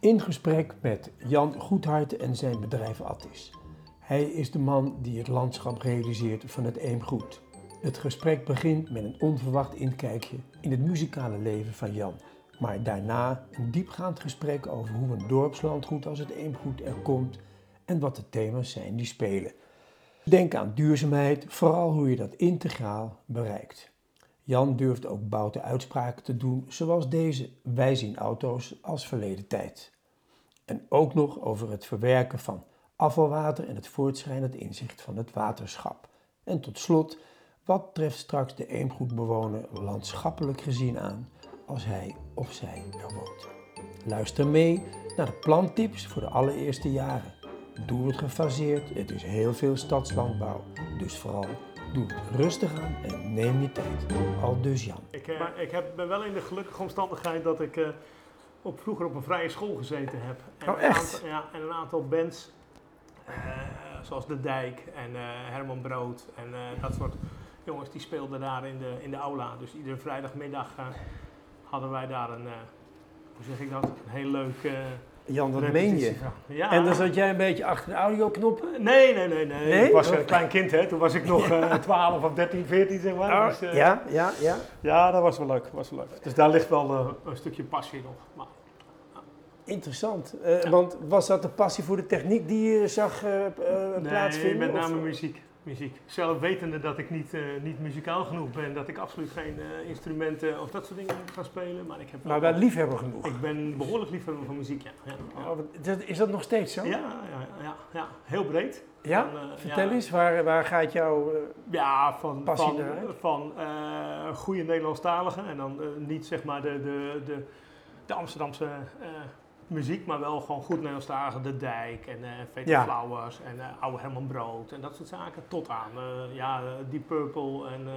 In gesprek met Jan Goedhart en zijn bedrijf Attis. Hij is de man die het landschap realiseert van het Eemgoed. Het gesprek begint met een onverwacht inkijkje in het muzikale leven van Jan. Maar daarna een diepgaand gesprek over hoe een dorpslandgoed als het Eemgoed er komt en wat de thema's zijn die spelen. Denk aan duurzaamheid, vooral hoe je dat integraal bereikt. Jan durft ook boute uitspraken te doen, zoals deze: wij zien auto's als verleden tijd. En ook nog over het verwerken van afvalwater en het voortschrijdend inzicht van het waterschap. En tot slot, wat treft straks de Eemgoedbewoner landschappelijk gezien aan als hij of zij er woont? Luister mee naar de plantips voor de allereerste jaren. Doe het gefaseerd, het is heel veel stadslandbouw, dus vooral Doe rustig aan en neem je tijd. Al dus Jan. Ik, uh, ik heb, ben wel in de gelukkige omstandigheid dat ik uh, op, vroeger op een vrije school gezeten heb. En oh, echt? Aantal, ja, en een aantal bands, uh, zoals De Dijk en Herman Brood en dat soort jongens, die speelden daar in de, in de aula. Dus iedere vrijdagmiddag hadden wij daar een, hoe zeg ik dat, een heel leuk Jan, dat meen je? Ja. En dan zat jij een beetje achter de audioknop? Nee, nee, nee, nee. nee? Ik was een klein kind, hè. Toen was ik nog uh, 12 of 13, 14, zeg maar. Oh, dus, uh, ja, ja, ja. Ja, dat was wel leuk. Was wel leuk. Dus daar ligt wel uh, een stukje passie nog. Maar, Interessant. Ja. Want was dat de passie voor de techniek die je zag nee, plaatsvinden? met name of? muziek muziek. Zelf wetende dat ik niet, uh, niet muzikaal genoeg ben, dat ik absoluut geen uh, instrumenten of dat soort dingen ga spelen. Maar, ik heb maar wel liefhebber genoeg? Ik ben behoorlijk liefhebber van muziek, ja. ja, ja. Oh, is dat nog steeds zo? Ja, ja, ja, ja. heel breed. Ja? Van, uh, Vertel eens, waar, waar gaat jouw ja, van, passie van, van goede Nederlandstaligen en dan niet zeg maar de, de, de, de Amsterdamse muziek, maar wel gewoon goed Nederlandstalige De Dijk en uh, ja. Flowers en uh, oude Herman Brood en dat soort zaken. Tot aan uh, ja, Deep Purple en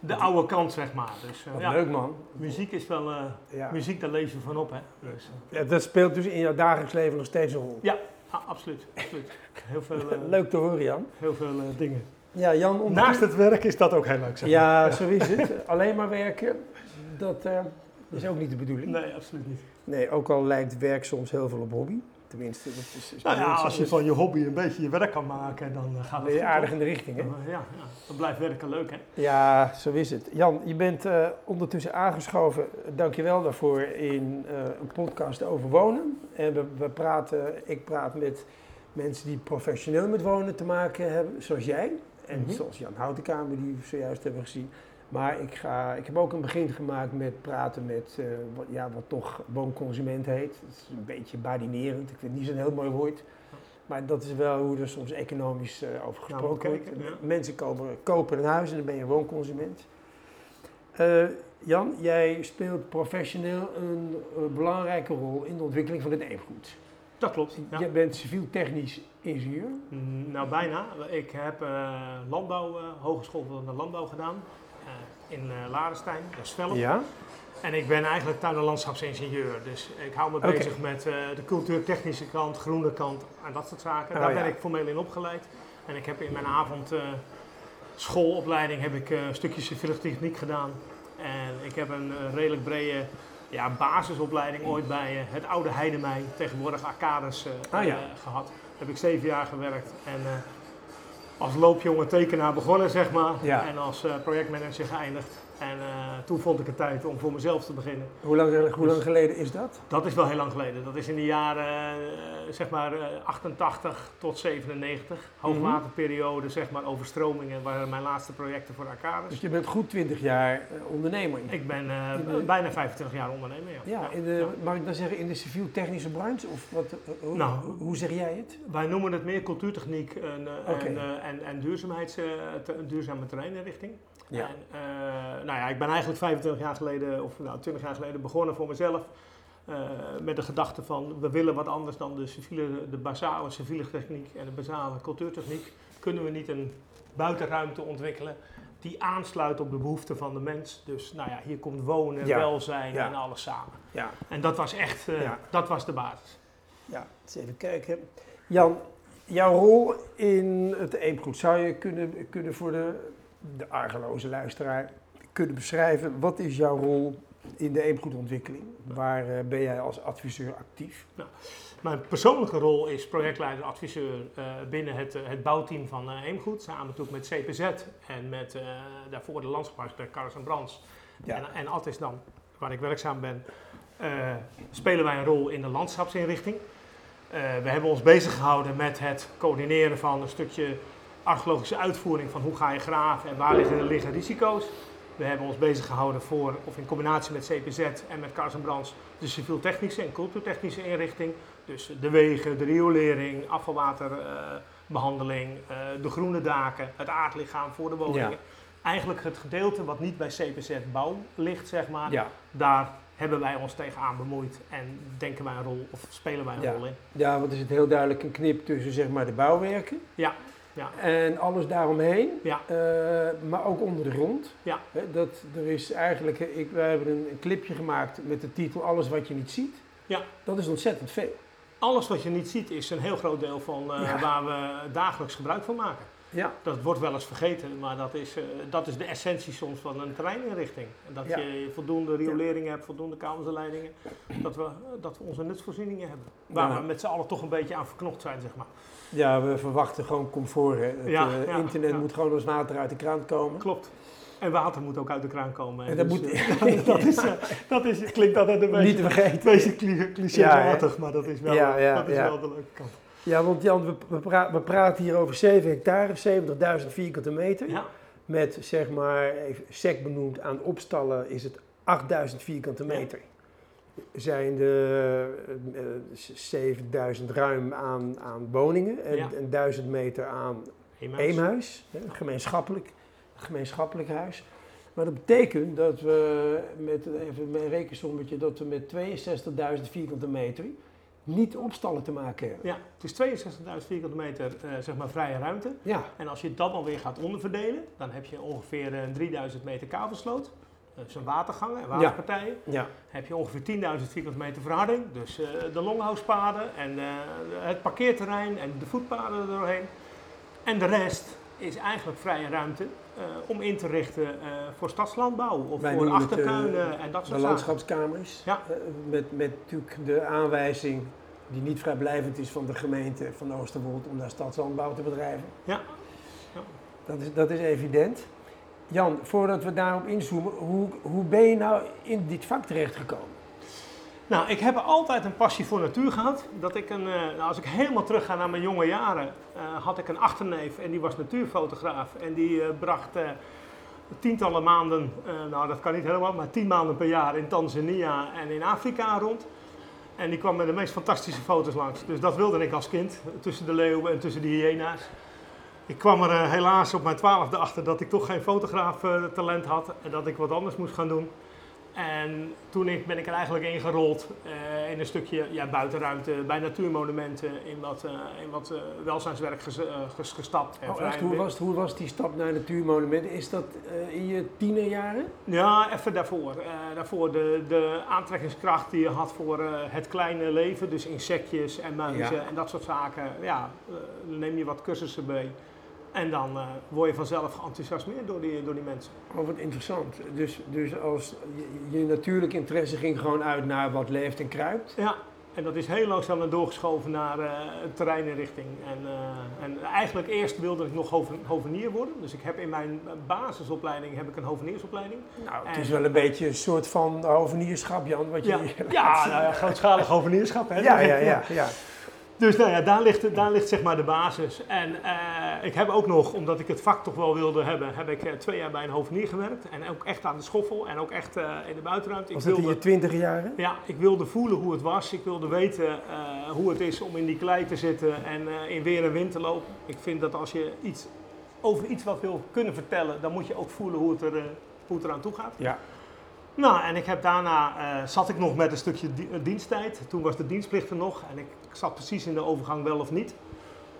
de oude kant, zeg maar. Dus, ja, leuk man. Muziek is wel, ja. muziek daar lees je van op hè. Dus, ja, dat speelt dus in jouw dagelijks leven nog steeds een rol? Ja, absoluut. absoluut. Heel veel, leuk te horen Jan. Heel veel dingen. Ja, Jan, Naast het werk is dat ook heel leuk. Zeg maar. ja, zo is het. Alleen maar werken, dat is ook niet de bedoeling. Nee, absoluut niet. Nee, ook al lijkt werk soms heel veel op hobby. Tenminste, dat is, is nou ja, als je van je hobby een beetje je werk kan maken, dan uh, gaat het je aardig in de richting, hè? ja, ja, dan blijft werken leuk, hè? Ja, zo is het. Jan, je bent uh, ondertussen aangeschoven, dankjewel daarvoor, in uh, een podcast over wonen. En we, we, praten, ik praat met mensen die professioneel met wonen te maken hebben, zoals jij. En mm -hmm. zoals Jan Houtenkamer, die we zojuist hebben gezien. Maar ik, ga, ik heb ook een begin gemaakt met praten met uh, wat, ja, wat toch woonconsument heet. Dat is een beetje badinerend, ik vind het niet zo'n heel mooi woord. Maar dat is wel hoe er soms economisch uh, over gesproken wordt. Ja. Mensen kopen, kopen een huis en dan ben je een woonconsument. Uh, Jan, jij speelt professioneel een, een, belangrijke rol in de ontwikkeling van het eemgoed. Dat klopt. Ja. Je bent civiel-technisch ingenieur. Mm, nou, bijna. Ik heb landbouw, Hogeschool van de Landbouw gedaan in uh, Ladenstein, dat is. Ja. En ik ben eigenlijk tuin- en landschapsingenieur. Dus ik hou me okay. bezig met uh, de cultuurtechnische kant, groene kant en dat soort zaken. Oh, Daar ben ik formeel in opgeleid. En ik heb in mijn avond uh, schoolopleiding heb ik een stukje civiele techniek gedaan. En ik heb een redelijk brede ja, basisopleiding ooit bij het oude Heidemij, tegenwoordig Arcades, ja. gehad. Daar heb ik zeven jaar gewerkt. En, als loopjonge tekenaar begonnen, zeg maar. Ja. En als uh, projectmanager geëindigd. En uh, toen vond ik het tijd om voor mezelf te beginnen. Hoe lang, hoe lang geleden is dat? Dat is wel heel lang geleden. Dat is in de jaren uh, zeg maar 88 tot 97. Hoogwaterperiode, zeg maar overstromingen waren mijn laatste projecten voor Arcades. Dus je bent goed 20 jaar ondernemer? Ik ben de... bijna 25 jaar ondernemer, ja. Ja, in de, ja. mag ik dan zeggen in de civiel-technische branche? Of wat, hoe, nou, hoe zeg jij het? Wij noemen het meer cultuurtechniek en, okay. en, en, en duurzaamheids, duurzame terreinrichting. Ja. En, uh, nou ja, ik ben eigenlijk 25 jaar geleden, of nou 20 jaar geleden begonnen voor mezelf. Uh, met de gedachte van, we willen wat anders dan de, civiele, de basale civiele techniek en de basale cultuurtechniek. Kunnen we niet een buitenruimte ontwikkelen die aansluit op de behoeften van de mens. Dus nou ja, hier komt wonen, ja. welzijn ja. en alles samen. Ja. En dat was echt, uh, dat was de basis. Ja, eens even kijken. Jan, jouw rol in het Eemgoed, zou je kunnen, kunnen voor de de argeloze luisteraar kunnen beschrijven. Wat is jouw rol in de eemgoedontwikkeling. Waar uh, ben jij als adviseur actief? Nou, mijn persoonlijke rol is projectleider, adviseur uh, binnen het, het bouwteam van uh, Eemgoed. Samen natuurlijk met CPZ en met daarvoor de landschapsarchitect Carlos en Brands. Ja. En, en Altis dan, waar ik werkzaam ben, spelen wij een rol in de landschapsinrichting. we hebben ons bezig gehouden met het coördineren van een stukje archeologische uitvoering van hoe ga je graven en waar liggen, liggen risico's. We hebben ons bezig gehouden voor, of in combinatie met CPZ en met Kars en Brands, de civiel-technische en cultuurtechnische inrichting. Dus de wegen, de riolering, afvalwaterbehandeling, uh, de groene daken, het aardlichaam voor de woningen. Eigenlijk het gedeelte wat niet bij CPZ bouw ligt, zeg maar, ja. daar hebben wij ons tegenaan bemoeid en denken wij een rol of spelen wij een rol in. Ja, want er zit heel duidelijk een knip tussen zeg maar de bouwwerken. Ja. Ja. En alles daaromheen, ja. Uh, maar ook onder de grond. Ja. dat, er is eigenlijk, ik, wij hebben een, een, clipje gemaakt met de titel Alles wat je niet ziet. Ja. Dat is ontzettend veel. Alles wat je niet ziet is een heel groot deel van uh, waar we dagelijks gebruik van maken. Ja. Dat wordt wel eens vergeten, maar dat is, uh, dat is de essentie soms van een terreininrichting. Dat je voldoende riolering hebt, voldoende kabelleidingen, dat we, dat we onze nutsvoorzieningen hebben. Waar we met z'n allen toch een beetje aan verknocht zijn, zeg maar. Ja, we verwachten gewoon comfort. Hè. Het ja, uh, internet moet gewoon als water uit de kraan komen. Klopt. En water moet ook uit de kraan komen. En dat, dus, moet, uh, dat, is, dat is, klinkt altijd een beetje, Niet te vergeten. beetje clichématig, maar dat is wel, dat is wel de leuke kant. Ja, want Jan, we, we, praten hier over 7 hectare, 70.000 vierkante meter. Ja. Met zeg maar, even sec benoemd, aan opstallen is het 8000 vierkante meter zijn uh, 7000 ruim aan, aan woningen en, ja. 1000 meter aan Eemhuis, Eemhuis gemeenschappelijk, gemeenschappelijk huis. Maar dat betekent dat we met even mijn rekensommetje dat we met 62.000 vierkante meter niet opstallen te maken hebben. Ja, het is 62.000 vierkante meter uh, zeg maar vrije ruimte. Ja. En als je dat alweer gaat onderverdelen, dan heb je ongeveer uh, 3000 meter kabelsloot zijn watergangen en waterpartijen. Ja. Heb je ongeveer 10.000 vierkante meter verharding. Dus uh, de longhousepaden en uh, het parkeerterrein en de voetpaden erdoorheen. En de rest is eigenlijk vrije ruimte om in te richten voor stadslandbouw of Wij voor achtertuinen en dat soort De landschapskamers. Ja. met, met natuurlijk de aanwijzing die niet vrijblijvend is van de gemeente van Oosterwold om daar stadslandbouw te bedrijven. Ja. ja. Dat, is, dat is evident. Jan, voordat we daarop inzoomen, hoe, hoe ben je nou in dit vak terechtgekomen? Nou, ik heb altijd een passie voor natuur gehad. Dat ik een, uh, als ik helemaal terug ga naar mijn jonge jaren, uh, had ik een achterneef en die was natuurfotograaf. En die uh, bracht tientallen maanden, nou dat kan niet helemaal, maar tien maanden per jaar in Tanzania en in Afrika rond. En die kwam met de meest fantastische foto's langs. Dus dat wilde ik als kind, tussen de leeuwen en tussen de hyena's. Ik kwam er helaas op mijn twaalfde achter dat ik toch geen fotograaf uh, talent had en dat ik wat anders moest gaan doen. En toen ik, ben ik er eigenlijk ingerold uh, in een stukje ja, buitenruimte bij natuurmonumenten, in wat, in wat welzijnswerk ges, ges, gestapt. Oh, echt? Hoe, was, hoe was die stap naar natuurmonumenten? Is dat in je tienerjaren? Ja, even daarvoor. daarvoor de, de aantrekkingskracht die je had voor het kleine leven, dus insectjes en muizen en dat soort zaken. Ja, neem je wat cursussen bij. En dan uh, word je vanzelf geenthousiasmeerd door die, door die mensen. Oh, wat interessant. Dus, dus als je, je natuurlijk interesse ging gewoon uit naar wat leeft en kruipt? Ja, en dat is heel langzaam doorgeschoven naar uh, terreininrichting. En, uh, en eigenlijk eerst wilde ik nog hovenier worden. Dus ik heb in mijn basisopleiding heb ik een hoveniersopleiding. Nou, het is wel een beetje een soort van hovenierschap, Jan. Wat je ja, ja, nou ja, grootschalig hovenierschap. Hè? Ja, ja, ja, ja. Dus nou ja, daar ligt, daar ligt zeg maar de basis. En uh, ik heb ook nog, omdat ik het vak toch wel wilde hebben, heb ik uh, twee jaar bij een hovenier gewerkt. En ook echt aan de schoffel en ook echt uh, in de buitenruimte. Was dat in je twintig jaren? Ja, ik wilde voelen hoe het was. Ik wilde weten hoe het is om in die klei te zitten en in weer en wind te lopen. Ik vind dat als je iets, over iets wat wil kunnen vertellen, dan moet je ook voelen hoe het, er, hoe het eraan toe gaat. Ja. Nou, en ik heb daarna uh, zat ik nog met een stukje diensttijd. Toen was de dienstplicht er nog en ik, ik, zat precies in de overgang wel of niet.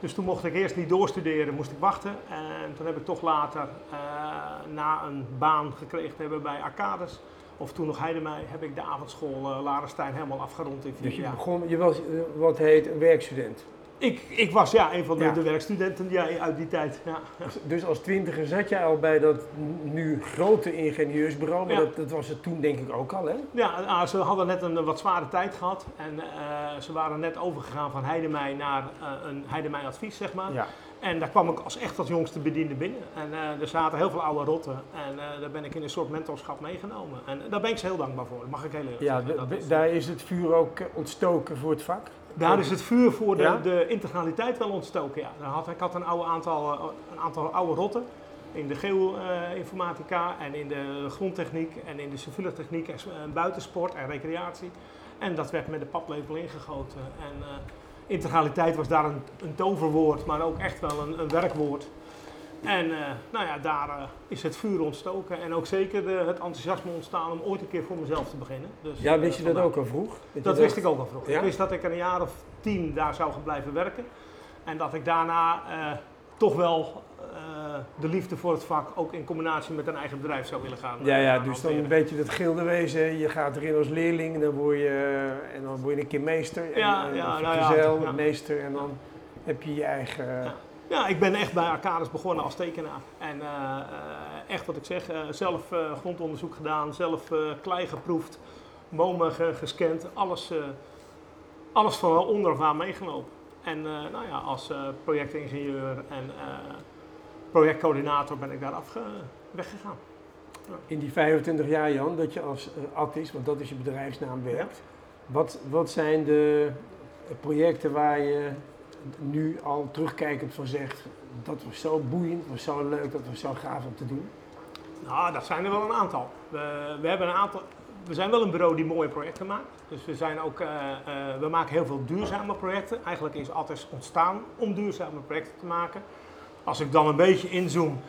Dus toen mocht ik eerst niet doorstuderen, moest ik wachten. En toen heb ik toch later, uh, na een baan gekregen te hebben bij Arcades, of toen nog Heidemij, heb ik de avondschool uh, Larenstein helemaal afgerond in Dus je begon, je was wat heet een werkstudent? Ik, ik was ja, een van de, de werkstudenten ja, uit die tijd. Ja. Dus, als twintiger zat jij al bij dat nu grote ingenieursbureau, maar dat, dat, was het toen denk ik ook al, hè? Ja, ah, ze hadden net een wat zware tijd gehad en uh, ze waren net overgegaan van Heidemij naar uh, een Heidemij advies, zeg maar. En daar kwam ik als echt als jongste bediende binnen. En uh, er zaten heel veel oude rotten. En uh, daar ben ik in een soort mentorschap meegenomen. En daar ben ik ze heel dankbaar voor. Dat mag ik heel eerlijk ja, daar is het vuur ook ontstoken voor het vak? Daar is het vuur voor de, de integraliteit wel ontstoken, ja. Had, ik had een, oude aantal, eh, een aantal oude rotten in de geoinformatica en in de grondtechniek en in de civiele techniek en buitensport en recreatie. En dat werd met de paplepel ingegoten. En uh, integraliteit was daar een, een, toverwoord, maar ook echt wel een, een werkwoord. En uh, nou ja, daar uh, is het vuur ontstoken en ook zeker uh, het enthousiasme ontstaan om ooit een keer voor mezelf te beginnen. Dus, ja, wist je dat ook al vroeg? Dat, dat wist ik ook al vroeg. Ja? Ik wist dat ik een jaar of tien daar zou gaan blijven werken. En dat ik daarna toch wel de liefde voor het vak ook in combinatie met een eigen bedrijf zou willen gaan. Ja, ja dus dan een beetje het gilde wezen. Je gaat erin als leerling en dan word je, en dan word je een keer meester. En, ja, ja, nou ja, meester en dan heb je je eigen... Ja. Ja, ik ben echt bij Arcades begonnen als tekenaar. En uh, echt wat ik zeg, uh, zelf grondonderzoek gedaan, zelf klei geproefd, bomen gescand, alles, alles van onderaf aan meegenomen. En nou ja, als projectingenieur en projectcoördinator ben ik daar af weggegaan. Ja. In die 25 jaar Jan, dat je als Attis, want dat is je bedrijfsnaam, werkt. Wat, wat zijn de projecten waar je nu al terugkijkend van zegt, dat was zo boeiend, was zo leuk, dat was zo gaaf om te doen? Nou, dat zijn er wel een aantal. We, we, hebben een aantal, we zijn wel een bureau die mooie projecten maakt. Dus we, zijn ook, uh, uh, we maken heel veel duurzame projecten. Eigenlijk is altijd ontstaan om duurzame projecten te maken. Als ik dan een beetje inzoom,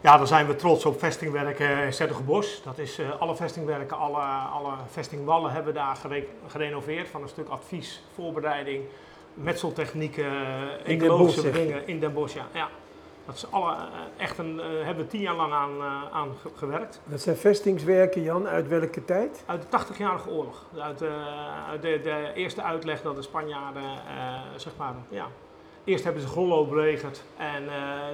ja, dan zijn we trots op vestingwerken in Bos. Dat is uh, alle vestingwerken, alle, alle vestingwallen hebben we daar gerenoveerd. Van een stuk advies, voorbereiding, metseltechnieken, ecologische dingen in Den Bosch. Ja. ja. Dat is alle, eh, echt een, uh, hebben we tien jaar lang aan, aan gewerkt. Dat zijn vestingswerken, Jan, uit welke tijd? Uit de 80-jarige oorlog. Uit, uit de, de, eerste uitleg dat de Spanjaarden, zeg maar, ja. Eerst hebben ze Grollo belegerd en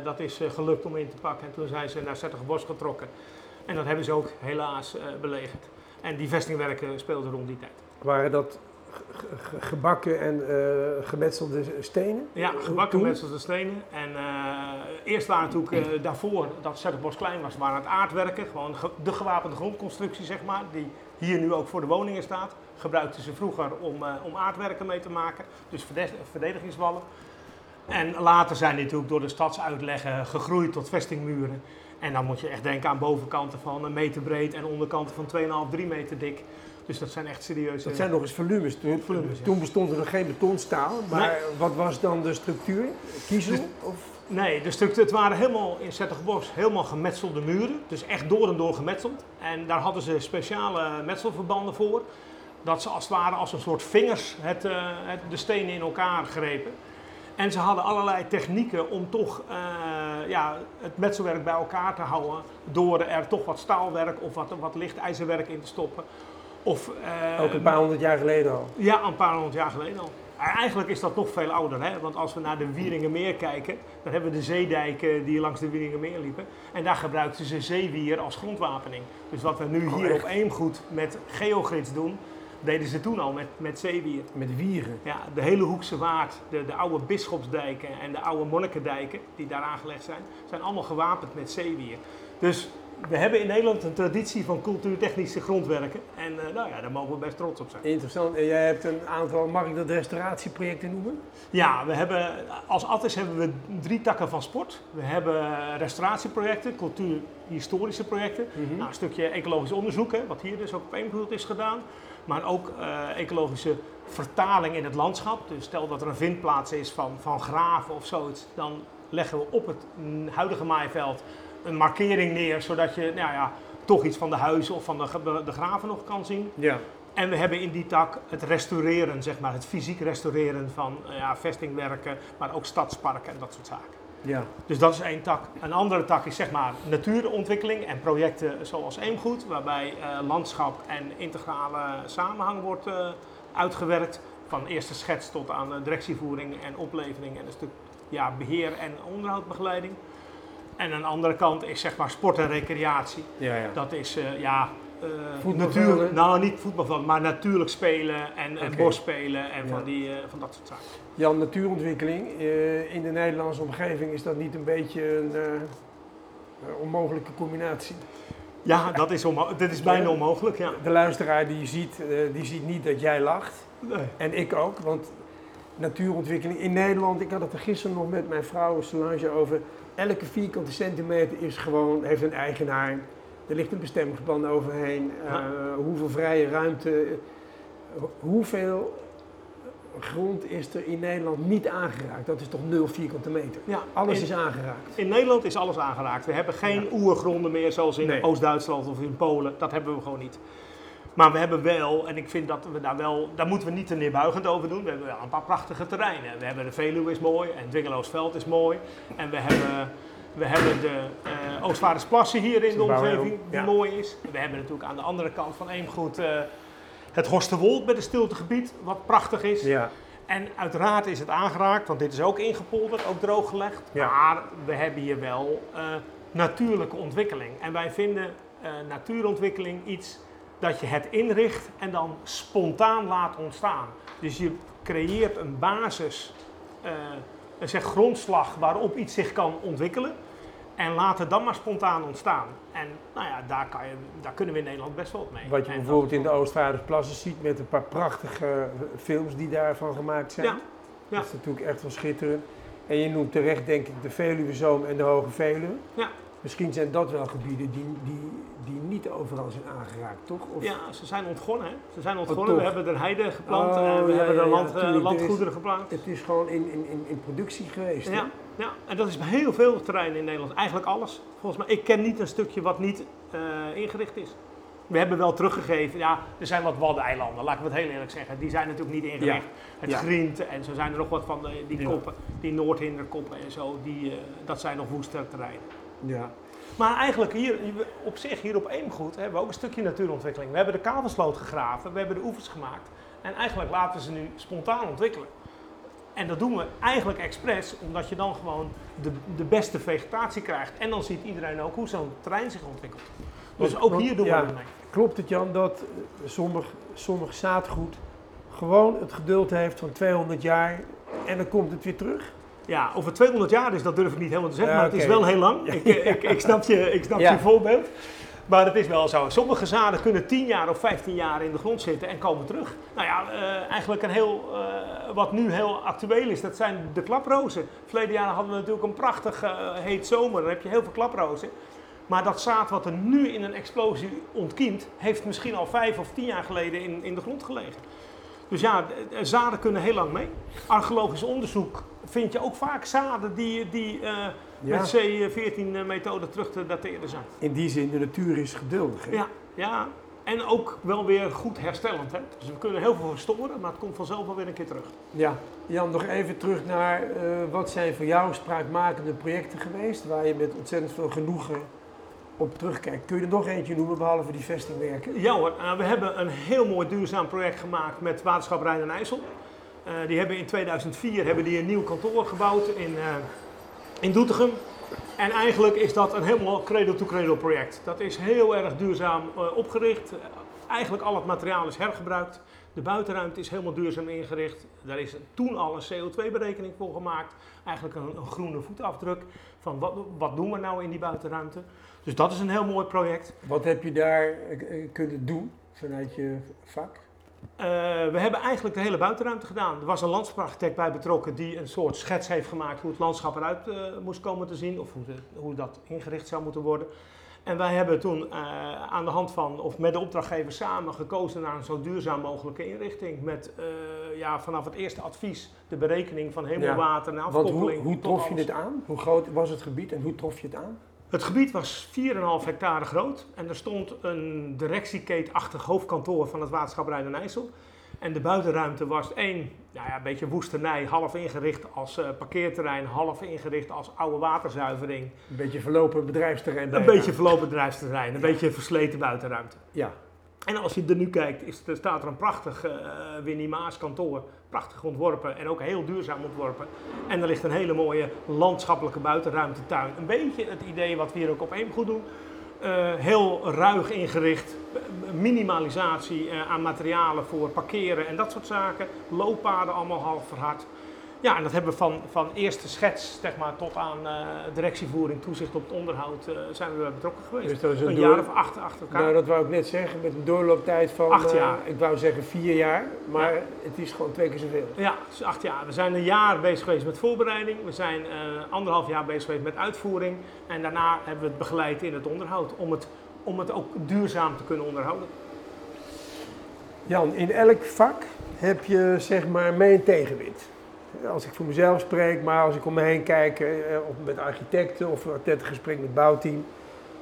dat is gelukt om in te pakken. En toen zijn ze naar Zettergebos getrokken. En dat hebben ze ook helaas belegerd. En die vestingwerken speelden rond die tijd. Waren dat gebakken en uh, gemetselde stenen? Ja, gebakken gemetselde stenen. En uh, eerst waren natuurlijk uh, daarvoor, dat Zetterbos klein was, waren het aardwerken. Gewoon de gewapende grondconstructie, zeg maar, die hier nu ook voor de woningen staat. Gebruikten ze vroeger om, om aardwerken mee te maken, dus verdedigingswallen. En later zijn die natuurlijk door de stadsuitleggen gegroeid tot vestingmuren. En dan moet je echt denken aan bovenkanten van een meter breed en onderkanten van 2,5, 3 meter dik. Dus dat zijn echt serieuze... Dat zijn nog eens volumes. Toen, volumes, toen bestond er nog geen betonstaal. Maar wat was dan de structuur? Kiezel? Dus, of? Nee, de structuur, het waren helemaal in Zetterbos helemaal gemetselde muren. Dus echt door en door gemetseld. En daar hadden ze speciale metselverbanden voor. Dat ze als het ware als een soort vingers het, uh, het, de stenen in elkaar grepen. En ze hadden allerlei technieken om toch uh, ja, het metselwerk bij elkaar te houden. Door er toch wat staalwerk of wat, wat licht ijzerwerk in te stoppen. Of, uh, Ook een paar honderd jaar geleden al? Ja, een paar honderd jaar geleden al. Eigenlijk is dat nog veel ouder, hè? want als we naar de Wieringenmeer kijken, dan hebben we de zeedijken die langs de Wieringenmeer liepen. En daar gebruikten ze zeewier als grondwapening. Dus wat we nu oh, hier op Eemgoed met geogrids doen, deden ze toen al met, met zeewier. Met wieren? Ja, de hele Hoekse Waard, de, de oude bisschopsdijken en de oude monnikendijken die daar aangelegd zijn, zijn allemaal gewapend met zeewier. Dus we hebben in Nederland een traditie van cultuurtechnische grondwerken. En uh, nou ja, daar mogen we best trots op zijn. Interessant. En jij hebt een aantal, mag ik dat restauratieprojecten noemen? Ja, we hebben, als Attis hebben we drie takken van sport. We hebben restauratieprojecten, cultuurhistorische projecten. Mhm. nou, een stukje ecologisch onderzoek, hè, wat hier dus ook op Eemgroet is gedaan. Maar ook uh, ecologische vertaling in het landschap. Dus stel dat er een vindplaats is van, van graven of zoiets, dan leggen we op het huidige maaiveld een markering neer, zodat je nou ja, toch iets van de huizen of van de, de graven nog kan zien. Ja. En we hebben in die tak het restaureren, zeg maar, het fysiek restaureren van ja, vestingwerken, maar ook stadsparken en dat soort zaken. Ja. Dus dat is één tak. Een andere tak is zeg maar natuurontwikkeling en projecten zoals Eemgoed, waarbij uh, landschap en integrale samenhang wordt uh, uitgewerkt. van eerste schets tot aan directievoering en oplevering en een stuk ja, beheer en onderhoudbegeleiding. En aan de andere kant is zeg maar sport en recreatie. Ja, ja. Dat is uh, ja, uh, natuurlijk, nou niet voetbal, maar natuurlijk spelen en, en bosspelen en van, die, uh, van dat soort zaken. Jan, natuurontwikkeling in de Nederlandse omgeving, is dat niet een beetje een onmogelijke combinatie? Ja, dat is, dat is bijna onmogelijk, ja. De luisteraar die ziet, die ziet niet dat jij lacht. Nee. En ik ook, want natuurontwikkeling in Nederland, ik had het er gisteren nog met mijn vrouw Solange over elke vierkante centimeter is gewoon, heeft een eigenaar. Er ligt een bestemmingsplan overheen. Uh, hoeveel vrije ruimte, hoeveel grond is er in Nederland niet aangeraakt? Dat is toch nul vierkante meter? Ja, alles is aangeraakt. In Nederland is alles aangeraakt. We hebben geen ja. oergronden meer zoals in Oost-Duitsland of in Polen. Dat hebben we gewoon niet. Maar we hebben wel, en ik vind dat we daar wel, daar moeten we niet te neerbuigend over doen. We hebben wel een paar prachtige terreinen. We hebben de Veluwe is mooi en Dwingeloosveld is mooi. En we hebben, we hebben de uh, Oostvaardersplassen hier in de omgeving, die mooi is. we hebben natuurlijk aan de andere kant van Eemgoed uh, het Horsterwold met een stiltegebied, wat prachtig is. Ja. En uiteraard is het aangeraakt, want dit is ook ingepolderd, ook drooggelegd. Ja. Maar we hebben hier wel uh, natuurlijke ontwikkeling. En wij vinden natuurontwikkeling iets dat je het inricht en dan spontaan laat ontstaan. Dus je creëert een basis, uh, een zeg grondslag waarop iets zich kan ontwikkelen. En laat het dan maar spontaan ontstaan. En nou ja, daar, kan je, daar kunnen we in Nederland best wel mee. Wat je bijvoorbeeld in de Oostvaardersplassen ziet met een paar prachtige films die daarvan gemaakt zijn. Ja. ja. Dat is natuurlijk echt wel schitterend. En je noemt terecht denk ik de Veluwezoom en de Hoge Veluwe. Ja. Misschien zijn dat wel gebieden die, die, die niet overal zijn aangeraakt, toch? Of? Ja, ze zijn ontgonnen. Hè? Ze zijn ontgonnen. Oh, we hebben er heide geplant oh, en we hebben er land, uh, landgoederen geplant. Het is gewoon in, in, in, productie geweest. Ja, ja, en dat is bij heel veel terreinen in Nederland. Eigenlijk alles. Volgens mij, ik ken niet een stukje wat niet uh, ingericht is. We hebben wel teruggegeven, ja, er zijn wat waddeneilanden, laat ik het heel eerlijk zeggen. Die zijn natuurlijk niet ingericht. Het ja. Grient en zo zijn er nog wat van de, die koppen, die Noordhinderkoppen en zo, die, uh, dat zijn nog woester terreinen. Ja. Maar eigenlijk hier, op zich, hier op Eemgoed, hebben we ook een stukje natuurontwikkeling. We hebben de kavelsloot gegraven, we hebben de oevers gemaakt. En eigenlijk laten we ze nu spontaan ontwikkelen. En dat doen we eigenlijk expres, omdat je dan gewoon de, de beste vegetatie krijgt. En dan ziet iedereen ook hoe zo'n terrein zich ontwikkelt. Dus ook hier doen we het mee. Klopt het Jan dat sommig, sommig zaadgoed gewoon het geduld heeft van 200 jaar en dan komt het weer terug? Ja, over 200 jaar is dat durf ik niet helemaal te zeggen, maar het is wel heel lang. Ik, ik, ik snap je, ik snap je voorbeeld. Maar het is wel zo. Sommige zaden kunnen 10 jaar of 15 jaar in de grond zitten en komen terug. Nou ja, uh, eigenlijk een heel, uh, wat nu heel actueel is, dat zijn de klaprozen. Verleden jaar hadden we natuurlijk een prachtig uh, heet zomer, dan heb je heel veel klaprozen. Maar dat zaad wat er nu in een explosie ontkiemt, heeft misschien al 5 of 10 jaar geleden in, in de grond gelegen. Dus ja, zaden kunnen heel lang mee. Archeologisch onderzoek vind je ook vaak zaden die, die uh, met C14-methode terug te dateren zijn. In die zin, de natuur is geduldig. Hè? Ja, ja, en ook wel weer goed herstellend. Hè? Dus we kunnen heel veel verstoren, maar het komt vanzelf wel weer een keer terug. Ja, Jan, nog even terug naar uh, wat zijn voor jou spraakmakende projecten geweest, waar je met ontzettend veel genoegen op terugkijkt. Kun je er nog eentje noemen, behalve die vestingwerken? Ja hoor, uh, we hebben een heel mooi duurzaam project gemaakt met Waterschap Rijn en IJssel. Uh, die hebben in 2004 hebben die een nieuw kantoor gebouwd in, uh, in Doetinchem. En eigenlijk is dat een helemaal cradle-to-cradle project. Dat is heel erg duurzaam opgericht. Eigenlijk al het materiaal is hergebruikt. De buitenruimte is helemaal duurzaam ingericht. Daar is toen al een CO2-berekening voor gemaakt. Eigenlijk een, een, groene voetafdruk van wat, wat doen we nou in die buitenruimte. Dus dat is een heel mooi project. Wat heb je daar kunnen doen vanuit je vak? Uh, we hebben eigenlijk de hele buitenruimte gedaan. Er was een landschaparchitect bij betrokken die een soort schets heeft gemaakt hoe het landschap eruit uh, moest komen te zien of hoe, de, hoe, dat ingericht zou moeten worden. En wij hebben toen uh, aan de hand van, of met de opdrachtgever samen, gekozen naar een zo duurzaam mogelijke inrichting. Met ja, vanaf het eerste advies de berekening van hemelwater ja, en afkoppeling. hoe, hoe trof je dit aan? Hoe groot was het gebied en hoe trof je het aan? Het gebied was 4,5 hectare groot en er stond een directiekeetachtig hoofdkantoor van het waterschap Rijn en IJssel. En de buitenruimte was één, nou ja, een beetje woestenij, half ingericht als uh, parkeerterrein, half ingericht als oude waterzuivering. Een beetje verlopen bedrijfsterrein. Een beetje verlopen bedrijfsterrein, een beetje versleten buitenruimte. Ja. En als je er nu kijkt, is, er staat er een prachtig uh, Winnie Maas kantoor. Prachtig ontworpen en ook heel duurzaam ontworpen. En er ligt een hele mooie landschappelijke buitenruimtetuin. Een beetje het idee wat we hier ook op goed doen. Uh, heel ruig ingericht, minimalisatie uh, aan materialen voor parkeren en dat soort zaken. Looppaden allemaal half verhard. Ja, en dat hebben we van, van eerste schets zeg maar, tot aan uh, directievoering, toezicht op het onderhoud, uh, zijn we betrokken geweest. Dus dat is een, jaar of acht achter elkaar. Nou, dat wou ik net zeggen, met een doorlooptijd van acht jaar. Uh, ik wou zeggen vier jaar, maar het is gewoon twee keer zoveel. Ja, is acht jaar. We zijn een jaar bezig geweest met voorbereiding, we zijn anderhalf jaar bezig geweest met uitvoering en daarna hebben we het begeleid in het onderhoud om het, om het ook duurzaam te kunnen onderhouden. Jan, in elk vak heb je zeg maar mee- en tegenwind als ik voor mezelf spreek, maar als ik om me heen kijk, eh, of met architecten of een gesprek met bouwteam.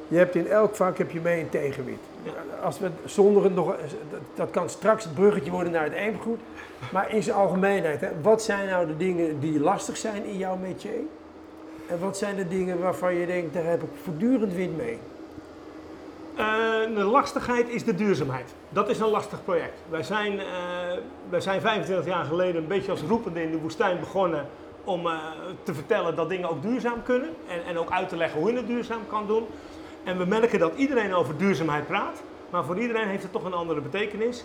Je hebt in elk vak heb je mee een tegenwind. Als we zonder het nog, dat kan straks het bruggetje worden naar het eemgoed. Maar in zijn algemeenheid, hè, wat zijn nou de dingen die lastig zijn in jouw métier? En wat zijn de dingen waarvan je denkt, daar heb ik voortdurend wind mee? De lastigheid is de duurzaamheid. Dat is een lastig project. Wij zijn, uh, wij zijn 25 jaar geleden een beetje als roepende in de woestijn begonnen om uh, te vertellen dat dingen ook duurzaam kunnen. En, en ook uit te leggen hoe je het duurzaam kan doen. En we merken dat iedereen over duurzaamheid praat, maar voor iedereen heeft het toch een andere betekenis.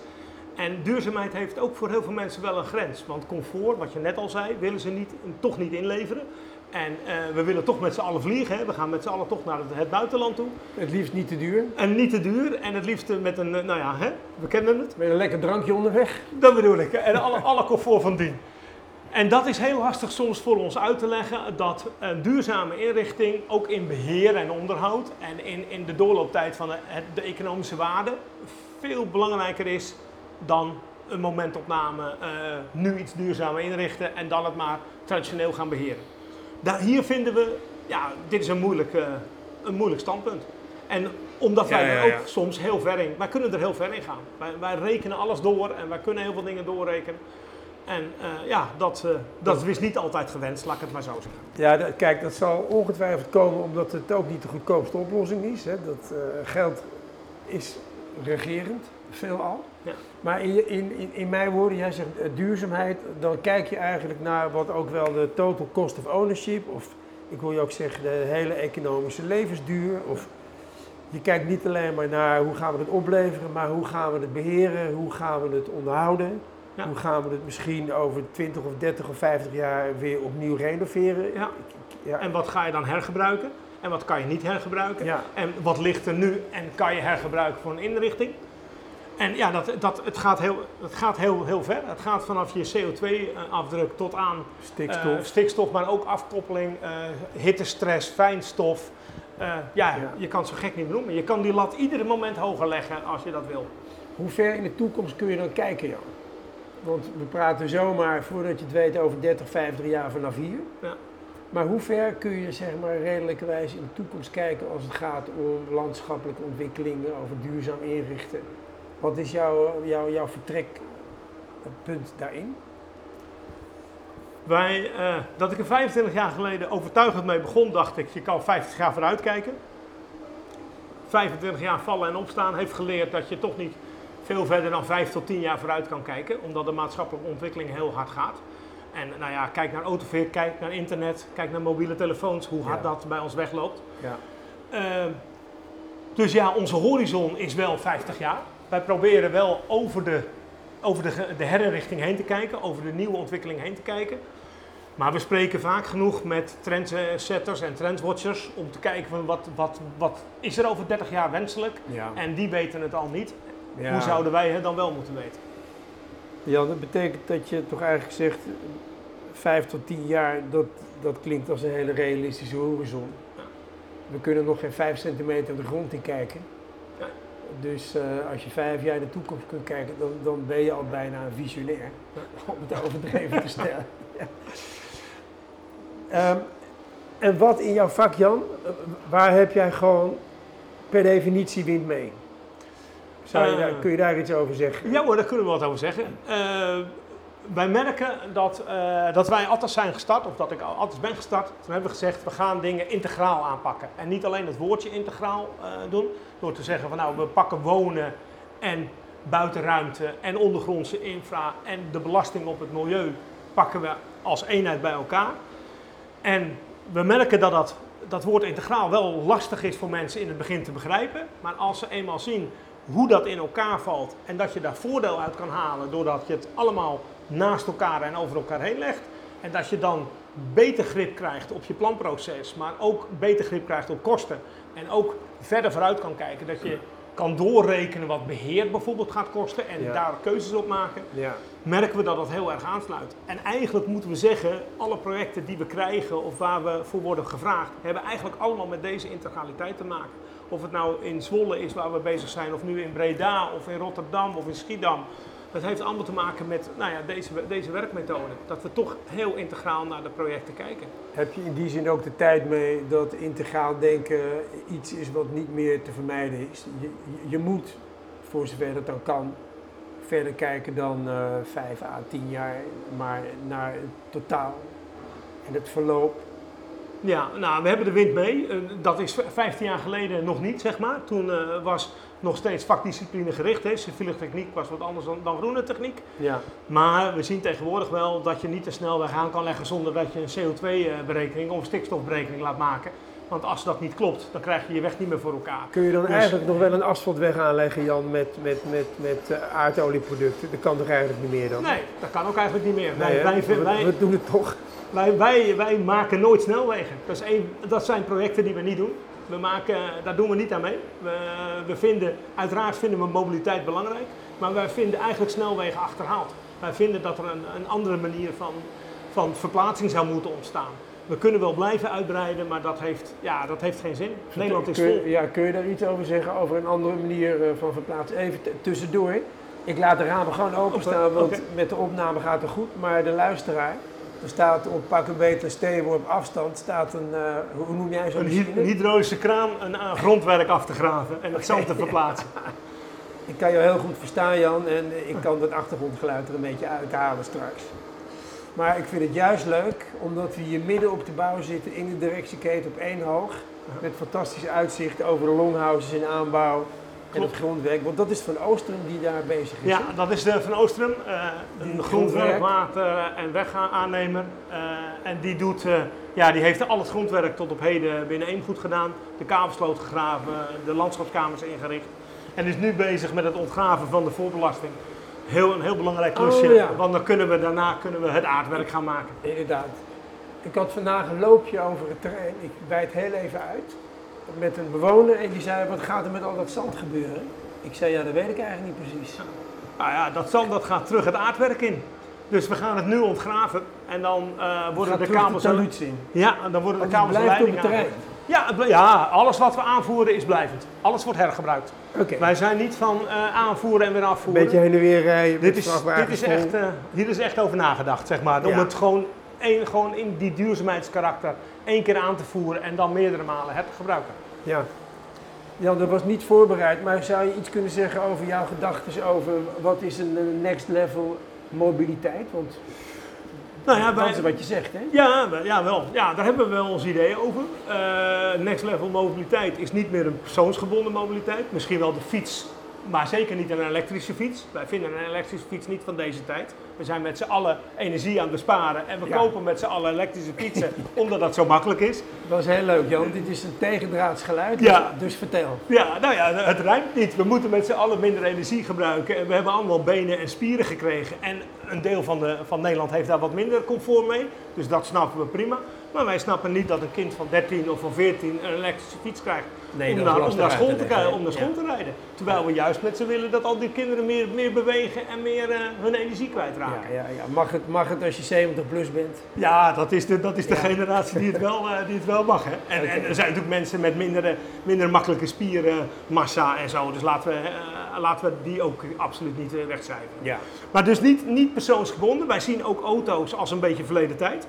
En duurzaamheid heeft ook voor heel veel mensen wel een grens. Want comfort, wat je net al zei, willen ze niet, toch niet inleveren. En uh, we willen toch met z'n allen vliegen. Hè. We gaan met z'n allen toch naar het, het, buitenland toe. Het liefst niet te duur. En niet te duur. En het liefst met een, nou ja, hè, we kennen het. Met een lekker drankje onderweg. Dat bedoel ik. En alle, alle comfort van dien. En dat is heel lastig soms voor ons uit te leggen. Dat een duurzame inrichting, ook in beheer en onderhoud. En in, in de doorlooptijd van de, de economische waarde. Veel belangrijker is dan een momentopname. Uh, nu iets duurzamer inrichten en dan het maar traditioneel gaan beheren. Daar, hier vinden we, ja, dit is een moeilijk, uh, een moeilijk standpunt. En omdat wij er ook soms heel ver in, wij kunnen er heel ver in gaan. Wij, wij, rekenen alles door en wij kunnen heel veel dingen doorrekenen. En uh, ja, dat, uh, dat is niet altijd gewenst, laat ik het maar zo zeggen. Ja, dat, kijk, dat zal ongetwijfeld komen omdat het ook niet de goedkoopste oplossing is. Hè. Dat geld is regerend, veelal. Ja. Maar in, in, in, mijn woorden, jij zegt uh, duurzaamheid, dan kijk je eigenlijk naar wat ook wel de total cost of ownership, of ik wil je ook zeggen de hele economische levensduur. Of je kijkt niet alleen maar naar hoe gaan we het opleveren, maar hoe gaan we het beheren, hoe gaan we het onderhouden. Hoe gaan we het misschien over 20 of 30 of 50 jaar weer opnieuw renoveren? Ja. ja. En wat ga je dan hergebruiken? En wat kan je niet hergebruiken? Ja. En wat ligt er nu en kan je hergebruiken voor een inrichting? En ja, dat, dat, het gaat, heel, het gaat heel, heel ver. Het gaat vanaf je CO2-afdruk tot aan stikstof. Uh, stikstof, maar ook afkoppeling, uh, hittestress, fijnstof. Uh, ja, ja, je kan het zo gek niet noemen. Je kan die lat iedere moment hoger leggen als je dat wil. Hoe ver in de toekomst kun je dan kijken, Jan? Want we praten zomaar, voordat je het weet, over 30, 50 jaar vanaf hier. Ja. Maar hoe ver kun je zeg maar redelijkerwijs in de toekomst kijken als het gaat om landschappelijke ontwikkelingen, over duurzaam inrichten? Wat is jouw, jouw, jouw vertrekpunt daarin? Wij, uh, dat ik er 25 jaar geleden overtuigend mee begon, dacht ik, je kan 50 jaar vooruit kijken. 25 jaar vallen en opstaan heeft geleerd dat je toch niet veel verder dan 5 tot 10 jaar vooruit kan kijken, omdat de maatschappelijke ontwikkeling heel hard gaat. En nou ja, kijk naar autoveer, kijk naar internet, kijk naar mobiele telefoons, hoe hard dat bij ons wegloopt. Ja. Uh, dus ja, onze horizon is wel 50 jaar wij proberen wel over de, over de, de herinrichting heen te kijken, over de nieuwe ontwikkeling heen te kijken. Maar we spreken vaak genoeg met trendsetters en trendwatchers om te kijken van wat, wat, wat is er over 30 jaar wenselijk. Ja. En die weten het al niet. Hoe zouden wij het dan wel moeten weten? Ja, dat betekent dat je toch eigenlijk zegt, 5 tot 10 jaar, dat, dat klinkt als een hele realistische horizon. We kunnen nog geen 5 centimeter de grond in kijken. Dus uh, als je vijf jaar in de toekomst kunt kijken, dan, dan ben je al bijna een visionair. Om het overdreven te stellen. ja. um, en wat in jouw vak, Jan, waar heb jij gewoon per definitie wind mee? Zou je uh, daar, kun je daar iets over zeggen? Ja hoor, daar kunnen we wat over zeggen. Uh, wij merken dat, uh, dat wij altijd zijn gestart, of dat ik altijd ben gestart. Toen hebben we gezegd, we gaan dingen integraal aanpakken. En niet alleen het woordje integraal doen, door te zeggen van nou, we pakken wonen en buitenruimte en ondergrondse infra en de belasting op het milieu pakken we als eenheid bij elkaar. En we merken dat dat, dat woord integraal wel lastig is voor mensen in het begin te begrijpen. Maar als ze eenmaal zien hoe dat in elkaar valt en dat je daar voordeel uit kan halen doordat je het allemaal naast elkaar en over elkaar heen legt. En dat je dan beter grip krijgt op je planproces, maar ook beter grip krijgt op kosten. En ook verder vooruit kan kijken. Dat je kan doorrekenen wat beheer bijvoorbeeld gaat kosten en daar keuzes op maken, ja. merken we dat dat heel erg aansluit. En eigenlijk moeten we zeggen, alle projecten die we krijgen of waar we voor worden gevraagd, hebben eigenlijk allemaal met deze integraliteit te maken. Of het nou in Zwolle is waar we bezig zijn, of nu in Breda, of in Rotterdam, of in Schiedam. Dat heeft allemaal te maken met nou ja, deze, deze werkmethode. Dat we toch heel integraal naar de projecten kijken. Heb je in die zin ook de tijd mee dat integraal denken iets is wat niet meer te vermijden is? Je, je moet, voor zover dat dan kan, verder kijken dan uh, vijf à tien jaar, maar naar het totaal en het verloop. Ja, nou, we hebben de wind mee. Uh, dat is 15 jaar geleden nog niet, zeg maar. Toen uh, was nog steeds vakdiscipline gericht is. Civiele techniek was wat anders dan, dan groene techniek. Ja. Maar we zien tegenwoordig wel dat je niet te snel weg aan kan leggen zonder dat je een CO2-berekening of een stikstofberekening laat maken. Want als dat niet klopt, dan krijg je je weg niet meer voor elkaar. Kun je dan dus- eigenlijk nog wel een asfaltweg aanleggen, Jan, met, met, met, met uh, aardolieproducten? Dat kan toch eigenlijk niet meer dan? Nee, dat kan ook eigenlijk niet meer. Nee, wij, wij, wij, we doen het toch. Wij, wij, wij maken nooit snelwegen. Dat, is een, dat zijn projecten die we niet doen. We maken, daar doen we niet aan mee. We, we vinden, uiteraard vinden we mobiliteit belangrijk, maar wij vinden eigenlijk snelwegen achterhaald. Wij vinden dat er een, een andere manier van, van verplaatsing zou moeten ontstaan. We kunnen wel blijven uitbreiden, maar dat heeft, ja, dat heeft geen zin. Nederland is vol. Ja, kun je daar iets over zeggen, over een andere manier eh, van verplaatsen? Even tussendoor. Ik laat de ramen gewoon openstaan, want met de opname gaat het goed. Maar de luisteraar, er staat op pak een beter steenworp op afstand, staat een, uh, hoe noem jij zo'n Een hydraulische kraan, een uh, grondwerk af te graven en het zand te verplaatsen. ik kan je heel goed verstaan Jan en ik kan dat achtergrondgeluid er een beetje uithalen straks. Maar ik vind het juist leuk, omdat we hier midden op de bouw zitten in de directieketen op één hoog. Met fantastische uitzicht over de longhouses in aanbouw en het grondwerk. Want dat is Van Oostrum die daar bezig is. Ja, dat is de Van Oostrum, uh, een grondwerkmaat en wegaannemer. Uh, en die, doet, uh, ja, die heeft al het grondwerk tot op heden binnen één goed gedaan. De kavelsloot gegraven, de landschapskamers ingericht. En is nu bezig met het ontgraven van de voorbelasting. Heel, een heel belangrijk klusje, oh, ja. want dan kunnen we daarna kunnen we het aardwerk gaan maken. Inderdaad. Ik had vandaag een loopje over het terrein. Ik wijd heel even uit met een bewoner en die zei, wat gaat er met al dat zand gebeuren? Ik zei, ja, dat weet ik eigenlijk niet precies. Nou ja, dat zand dat gaat terug het aardwerk in. Dus we gaan het nu ontgraven en dan uh, worden de kabels... De in. Ja, en dan worden de kabels blijft op het terrein. Ja, ja, alles wat we aanvoeren is blijvend. Alles wordt hergebruikt. Okay. Wij zijn niet van uh, aanvoeren en weer afvoeren. Beetje heen en weer rijden. Dit is, dit is echt, uh, hier is echt over nagedacht, zeg maar. Om het gewoon, een, gewoon in die duurzaamheidskarakter één keer aan te voeren en dan meerdere malen het gebruiken. Ja. Jan, dat was niet voorbereid, maar zou je iets kunnen zeggen over jouw gedachten over wat is een next level mobiliteit? Want nou ja, dat is wat je zegt, hè? Ja, ja, wel. Ja, daar hebben we wel ons ideeën over. Uh, next level mobiliteit is niet meer een persoonsgebonden mobiliteit. Misschien wel de fiets maar zeker niet een elektrische fiets. Wij vinden een elektrische fiets niet van deze tijd. We zijn met z'n allen energie aan het besparen en we kopen met z'n allen elektrische fietsen omdat dat zo makkelijk is. Dat is heel leuk, Jan. Dit is een tegendraads geluid, ja. dus vertel. Ja, nou ja, het ruimt niet. We moeten met z'n allen minder energie gebruiken en we hebben allemaal benen en spieren gekregen. En een deel van, de, van Nederland heeft daar wat minder comfort mee, dus dat snappen we prima. Maar wij snappen niet dat een kind van 13 of van 14 een elektrische fiets krijgt nee, om, naar, om, naar, school te, rijden, om naar school te rijden. Terwijl we juist met ze willen dat al die kinderen meer, meer bewegen en meer uh, hun energie kwijtraken. Ja, ja, ja. Mag, het, mag het als je 70 plus bent? Ja, dat is de, dat is de generatie die het wel, uh, die het wel mag. Hè. En, okay. en, er zijn natuurlijk mensen met minder, minder makkelijke spiermassa en zo. Dus laten we, uh, laten we die ook absoluut niet wegcijferen. Ja. Maar dus niet, niet persoonsgebonden. Wij zien ook auto's als een beetje verleden tijd.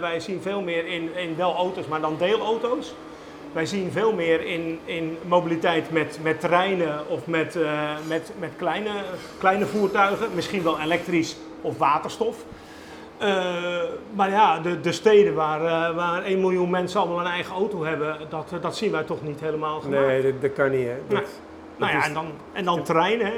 wij zien veel meer in, in wel auto's, maar dan deelauto's. Wij zien veel meer in, in mobiliteit met, met treinen of met, uh, met, met kleine, kleine voertuigen, misschien wel elektrisch of waterstof. Uh, maar ja, de, de steden waar, uh, waar 1 miljoen mensen allemaal een eigen auto hebben, dat, dat zien wij toch niet helemaal gemaakt. Nee, dat, dat kan niet. Hè? Dat, Nou ja, en dan, en dan terrein, hè.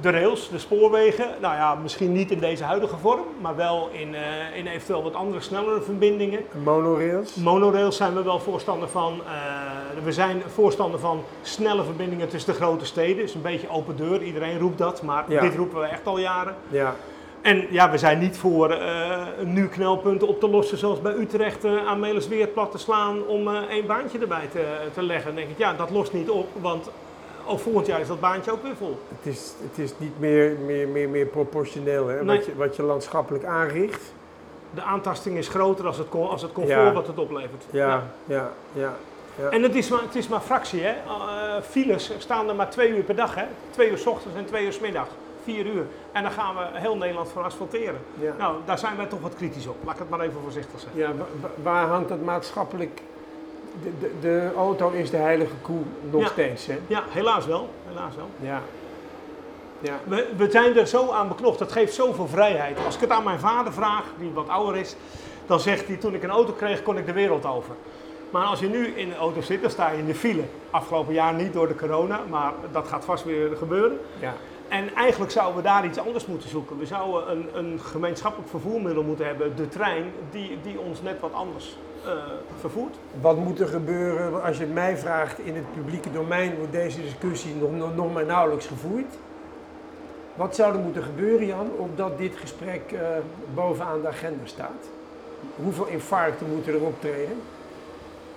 de rails, de spoorwegen. Nou ja, misschien niet in deze huidige vorm, maar wel in, in eventueel wat andere, snellere verbindingen. Monorails? Monorails zijn we wel voorstander van. we zijn voorstander van snelle verbindingen tussen de grote steden. Dus een beetje open deur, iedereen roept dat, maar dit roepen we echt al jaren. Ja. En ja, we zijn niet voor uh, nu knelpunten op te lossen zoals bij Utrecht uh, aan Melisweer plat te slaan om uh, één baantje erbij te, te leggen. Dan denk ik, ja, dat lost niet op, want ook volgend jaar is dat baantje ook weer vol. Het is, het is niet meer, meer, meer, meer proportioneel hè, wat, je, wat je landschappelijk aanricht. De aantasting is groter als het, als het comfort wat het oplevert. Ja, ja, ja. ja, En het is maar, het is maar fractie, hè. files staan er maar twee uur per dag, hè. Twee uur s ochtends en twee uur s middags vier uur. En dan gaan we heel Nederland voor asfalteren. Nou, daar zijn wij toch wat kritisch op. Laat ik het maar even voorzichtig zeggen. Ja, waar hangt dat maatschappelijk... De, de, de, auto is de heilige koe nog steeds, hè? Ja, helaas wel. Helaas wel. Ja. Ja. We, we zijn er zo aan beknocht. Dat geeft zoveel vrijheid. Als ik het aan mijn vader vraag, die wat ouder is, dan zegt hij: Toen ik een auto kreeg, kon ik de wereld over. Maar als je nu in de auto zit, dan sta je in de file. Afgelopen jaar niet door de corona, maar dat gaat vast weer gebeuren. Ja. En eigenlijk zouden we daar iets anders moeten zoeken. We zouden een, een gemeenschappelijk vervoermiddel moeten hebben, de trein, die, die ons net wat anders uh, vervoert. Wat moet er gebeuren, als je het mij vraagt, in het publieke domein wordt deze discussie nog, nog, maar nauwelijks gevoerd. Wat zou er moeten gebeuren, Jan, opdat dit gesprek uh, bovenaan de agenda staat? Hoeveel infarcten moeten er optreden?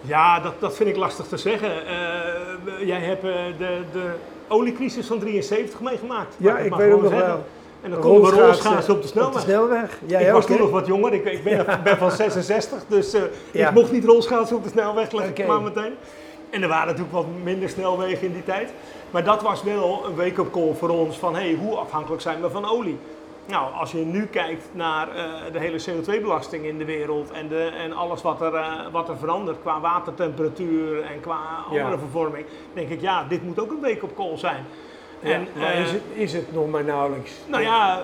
Ja, dat, dat vind ik lastig te zeggen. Uh, jij hebt de, de oliecrisis van 73 meegemaakt. Ja, ik, weet ook nog wel. En dan komen we rolschaatsen op de snelweg. Op de snelweg. Jij ik was toen nog wat jonger, ik, ik ben, ben, van 66, dus uh, ik mocht niet rolschaatsen op de snelweg, leg okay. maar meteen. En er waren natuurlijk wat minder snelwegen in die tijd. Maar dat was wel een wake-up call voor ons van hey, hoe afhankelijk zijn we van olie? Nou, als je nu kijkt naar uh, de hele CO2-belasting in de wereld en, de, en alles wat er, uh, wat er verandert qua watertemperatuur en qua andere ja. vervorming, denk ik ja, dit moet ook een week op kool zijn. Ja, en, maar uh, is, het, is het nog maar nauwelijks? Nou ja,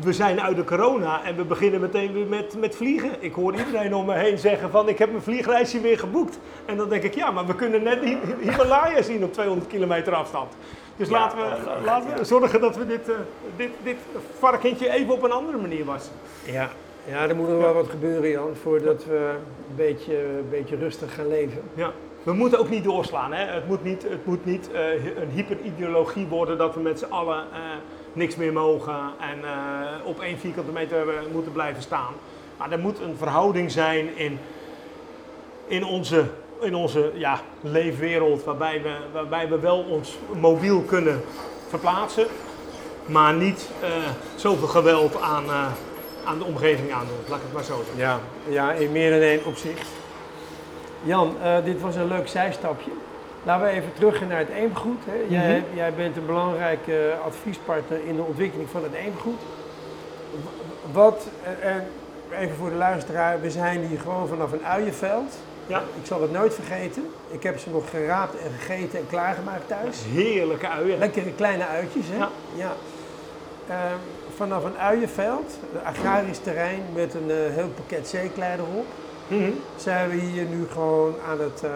we zijn uit de corona en we beginnen meteen weer met, met vliegen. Ik hoor iedereen om me heen zeggen van ik heb mijn vliegreisje weer geboekt. En dan denk ik ja, maar we kunnen net die Himalaya zien op 200 kilometer afstand. Dus laten, we, laten we zorgen dat we dit, uh, dit, dit varkentje even op een andere manier wassen. Ja, ja er moet nog wel wat gebeuren Jan, voordat we een beetje, een beetje rustig gaan leven. Ja. We moeten ook niet doorslaan. Hè? Het moet niet, het moet niet uh, een hyperideologie worden dat we met z'n allen uh, niks meer mogen en op één vierkante meter moeten blijven staan. Maar er moet een verhouding zijn in, in onze in onze ja, leefwereld, waarbij we, waarbij we wel ons mobiel kunnen verplaatsen, maar niet uh, zoveel geweld aan, uh, aan de omgeving aandoen. Laat ik het maar zo zeggen. Ja, ja in meer dan één opzicht. Jan, uh, dit was een leuk zijstapje. Laten we even terug naar het eemgoed. Hè. Mm -hmm. jij, jij, bent een belangrijke adviespartner in de ontwikkeling van het eemgoed. Wat, en even voor de luisteraar, we zijn hier gewoon vanaf een uienveld. Ja. Ik zal het nooit vergeten. Ik heb ze nog geraapt en gegeten en klaargemaakt thuis. Heerlijke uien. Lekkere kleine uitjes, hè? Ja. ja. Uh, vanaf een uienveld, een agrarisch terrein met een uh, heel pakket zeekleider erop, mm -hmm. zijn we hier nu gewoon aan het, uh,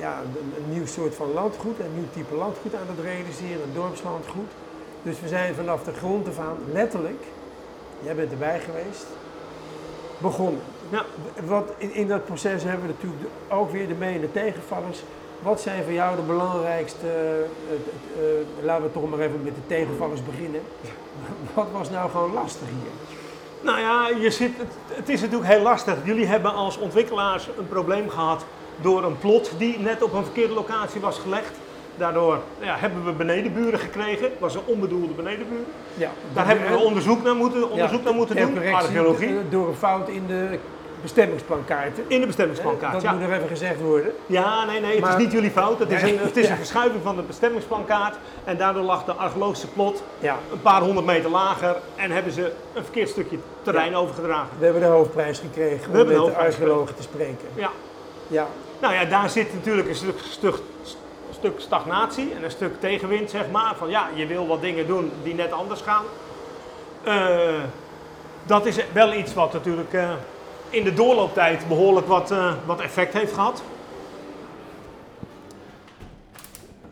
ja, een, een, nieuw soort van landgoed, een nieuw type landgoed aan het realiseren, een dorpslandgoed. Dus we zijn vanaf de grond af aan, letterlijk, jij bent erbij geweest, begonnen. Ja. Wat in, in, dat proces hebben we natuurlijk ook weer de mee- en de tegenvallers. Wat zijn voor jou de belangrijkste, uh, uh, uh, laten we toch maar even met de tegenvallers beginnen. Wat was nou gewoon lastig hier? Nou ja, je zit, het, het, is natuurlijk heel lastig. Jullie hebben als ontwikkelaars een probleem gehad door een plot die net op een verkeerde locatie was gelegd. Daardoor ja, hebben we benedenburen gekregen. Het was een onbedoelde benedenbuur. Ja, Daar hebben we onderzoek naar moeten, onderzoek ja, naar moeten doen. Archeologie. Door een fout in de bestemmingsplankaarten. In de bestemmingsplankaart, Dat ja. moet nog even gezegd worden. Ja, nee, nee, het Maar- is niet jullie fout. Het is een, het is een verschuiving van de bestemmingsplankaart. En daardoor lag de archeologische plot Ja, een paar honderd meter lager. En hebben ze een verkeerd stukje terrein overgedragen. we hebben de hoofdprijs gekregen om hebben de met de archeologen te spreken. Ja. Ja, Nou ja, daar zit natuurlijk een stuk, stuk, stuk stagnatie en een stuk tegenwind, zeg maar. Van ja, je wil wat dingen doen die net anders gaan. Eh, dat is wel iets wat natuurlijk eh, in de doorlooptijd behoorlijk wat, eh, wat effect heeft gehad.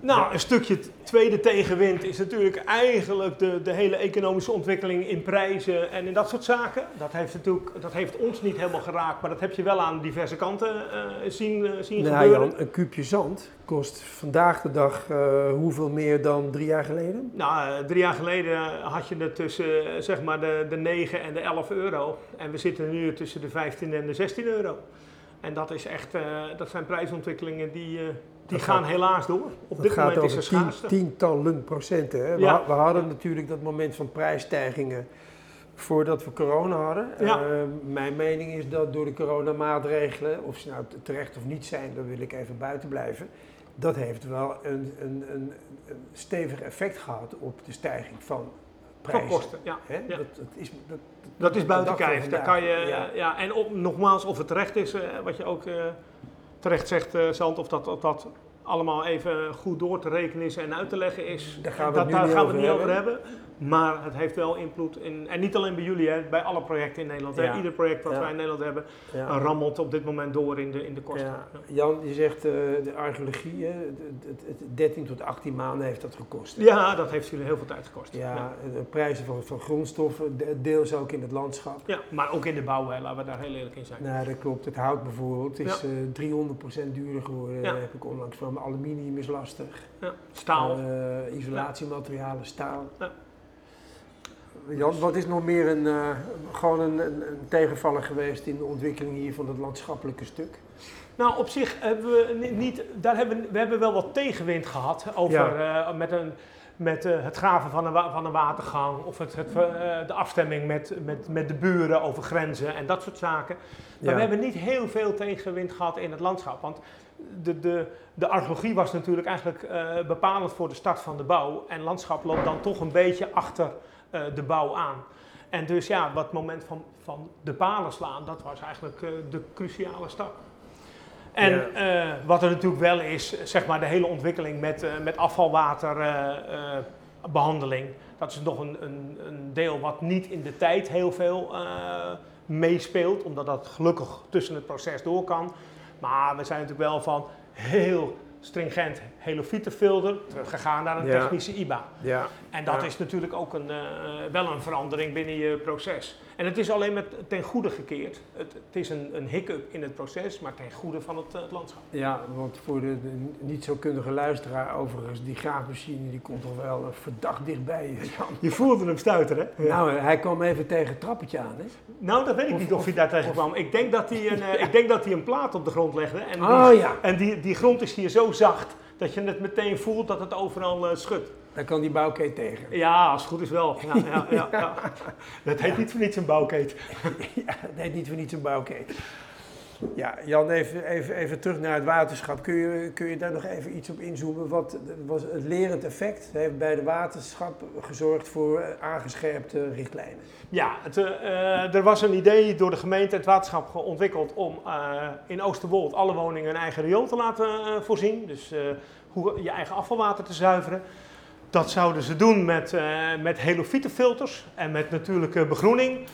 Nou, een stukje tweede tegenwind is natuurlijk eigenlijk de, de hele economische ontwikkeling in prijzen en in dat soort zaken. Dat heeft, natuurlijk, dat heeft ons niet helemaal geraakt, maar dat heb je wel aan diverse kanten uh, zien, uh, zien nou, gebeuren. Jan, een kuubje zand kost vandaag de dag uh, hoeveel meer dan drie jaar geleden? Nou, drie jaar geleden had je het tussen zeg maar de, de 9 en de 11 euro. En we zitten nu tussen de 15 en de 16 euro. En dat, is echt, dat zijn prijsontwikkelingen die die gaan helaas door. Op dit moment is er schaarste. tientallen procenten. Hè? We, we, hadden natuurlijk dat moment van prijsstijgingen voordat we corona hadden. Ja. Uh, mijn mening is dat door de coronamaatregelen, of ze nou terecht of niet zijn, daar wil ik even buiten blijven. Dat heeft wel een, een, een, een stevig effect gehad op de stijging van prijzen. Van kosten, ja. ja. Dat, dat, is, dat, dat is buiten kijf. Daar kan je, ja. ja. en op, nogmaals, of het terecht is, uh, wat je ook... Uh, terecht zegt uh, Zand, of dat, of dat allemaal even goed door te rekenen is en uit te leggen is. Daar gaan we, dat, daar gaan we het niet over hebben. Maar het heeft wel invloed in, en niet alleen bij jullie, hè, bij alle projecten in Nederland. Hè. Ieder project wat wij in Nederland hebben, ja. rammelt op dit moment door in de, in de kosten. Jan, je zegt uh, de archeologie, hè, het, het, 13 tot 18 maanden heeft dat gekost. Ja, dat heeft jullie heel veel tijd gekost. Ja, de prijzen van, van grondstoffen, deels ook in het landschap. Ja, maar ook in de bouw, hè, laten we daar heel eerlijk in zijn. Nou, dat klopt. Het hout bijvoorbeeld is uh, eh, 300% duurder geworden, heb ik onlangs van. Aluminium is lastig. Staal. Uh, isolatiematerialen, staal. Jan, wat is nog meer een, uh, gewoon een, een, een, tegenvaller geweest in de ontwikkeling hier van het landschappelijke stuk? Nou, op zich hebben we niet, daar hebben we hebben wel wat tegenwind gehad over uh, met, een, met uh, het graven van een, van een watergang of het, het de afstemming met, met, met de buren over grenzen en dat soort zaken. Maar we hebben niet heel veel tegenwind gehad in het landschap. Want de, de, de archeologie was natuurlijk eigenlijk bepalend voor de start van de bouw. En landschap loopt dan toch een beetje achter de bouw aan. En dus ja, dat moment van, van de palen slaan, dat was eigenlijk de cruciale stap. En ja. uh, wat er natuurlijk wel is, zeg maar de hele ontwikkeling met, met afvalwaterbehandeling. dat is nog een, een, een, deel wat niet in de tijd heel veel meespeelt, omdat dat gelukkig tussen het proces door kan. Maar we zijn natuurlijk wel van heel stringent helofietenfilter, teruggegaan naar een technische IBA. Ja. En dat is natuurlijk ook een, uh, wel een verandering binnen je proces. En het is alleen met ten goede gekeerd. Het, het is een, een hiccup in het proces, maar ten goede van het, het landschap. Ja, want voor de, niet zo kundige luisteraar overigens, die graafmachine die komt toch wel verdacht dichtbij. Je voelde hem stuiten, hè? Nou, hij kwam even tegen het trappetje aan, hè? Nou, dat weet ik niet of, hij daar tegen kwam. Ik denk dat hij een, uh, ik denk dat hij een plaat op de grond legde. En oh, die. En die, die grond is hier zo zacht dat je het meteen voelt dat het overal uh, schudt. Dan kan die bouwkeet tegen. Ja, als het goed is wel. Ja, ja, ja, ja. Dat heet niet voor niets een bouwkeet. ja, dat heet niet voor niets een bouwkeet. Ja, Jan, even, even, terug naar het waterschap. Kun je, kun je daar nog even iets op inzoomen? Wat was het lerend effect heeft bij de waterschap gezorgd voor aangescherpte richtlijnen? Ja, het, uh, er was een idee door de gemeente het waterschap ontwikkeld om uh, in Oosterwold alle woningen een eigen riool te laten voorzien. Dus hoe je eigen afvalwater te zuiveren. Dat zouden ze doen met, met helofietenfilters en met natuurlijke begroening.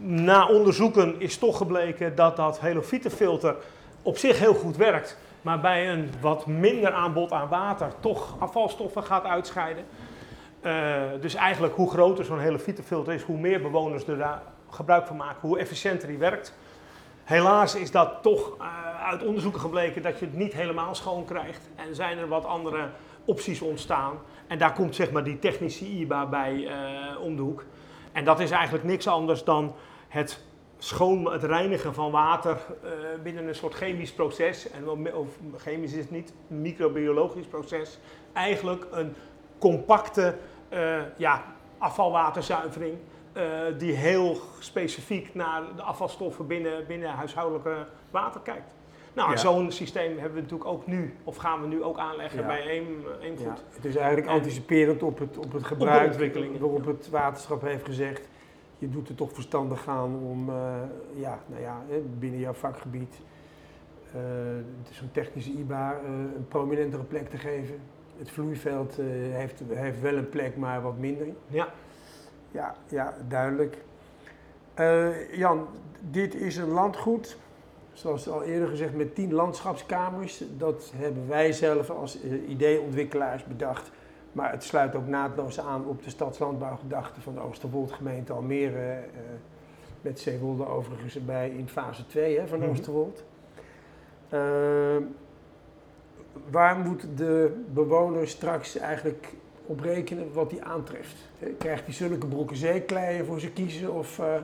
Na onderzoeken is toch gebleken dat dat helofietenfilter op zich heel goed werkt, maar bij een wat minder aanbod aan water toch afvalstoffen gaat uitscheiden. Uh, dus eigenlijk hoe groter zo'n helofietenfilter is, hoe meer bewoners er daar gebruik van maken, hoe efficiënter die werkt. Helaas is dat toch uit onderzoeken gebleken dat je het niet helemaal schoon krijgt en zijn er wat andere opties ontstaan. En daar komt zeg maar die technische IBA bij uh, om de hoek. En dat is eigenlijk niks anders dan het schoon, het reinigen van water uh, binnen een soort chemisch proces. En, of chemisch is het niet, microbiologisch proces. Eigenlijk een compacte uh, ja, afvalwaterzuivering. die heel specifiek naar de afvalstoffen binnen, binnen huishoudelijke water kijkt. Nou, zo'n systeem hebben we natuurlijk ook nu, of gaan we nu ook aanleggen bij één. Ja. Het is eigenlijk anticiperend op het, op het gebruik, op waarop het waterschap heeft gezegd, je doet er toch verstandig gaan om uh, ja, nou ja, binnen jouw vakgebied uh, zo'n technische IBA uh, een prominentere plek te geven. Het vloeiveld heeft, heeft wel een plek, maar wat minder. Ja. Ja, ja duidelijk. Jan, dit is een landgoed zoals al eerder gezegd, met tien landschapskamers. Dat hebben wij zelf als uh, ideeontwikkelaars bedacht. Maar het sluit ook naadloos aan op de stadslandbouwgedachte van de Oosterwold gemeente Almere. Uh, met Zeewolde overigens erbij in fase 2 hè, van mm Oosterwold. Uh, waar moet de bewoner straks eigenlijk op rekenen wat hij aantreft? Krijgt hij zulke broeken zeekleien voor ze kiezen? Of, uh...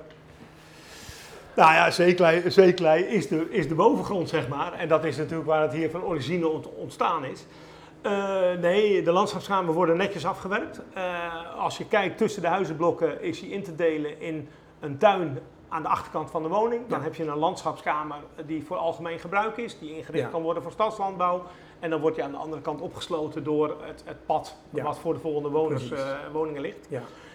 Nou ja, zeeklei, zeeklei is, de, is de bovengrond, zeg maar. En dat is natuurlijk waar het hier van origine ontstaan is. Uh, nee, de landschapskamer worden netjes afgewerkt. Uh, als je kijkt tussen de huizenblokken is hij in te delen in een tuin aan de achterkant van de woning. Dan heb je een landschapskamer die voor algemeen gebruik is, die ingericht kan worden voor stadslandbouw. En dan wordt je aan de andere kant opgesloten door het, het pad wat voor de volgende woners, uh, woningen ligt.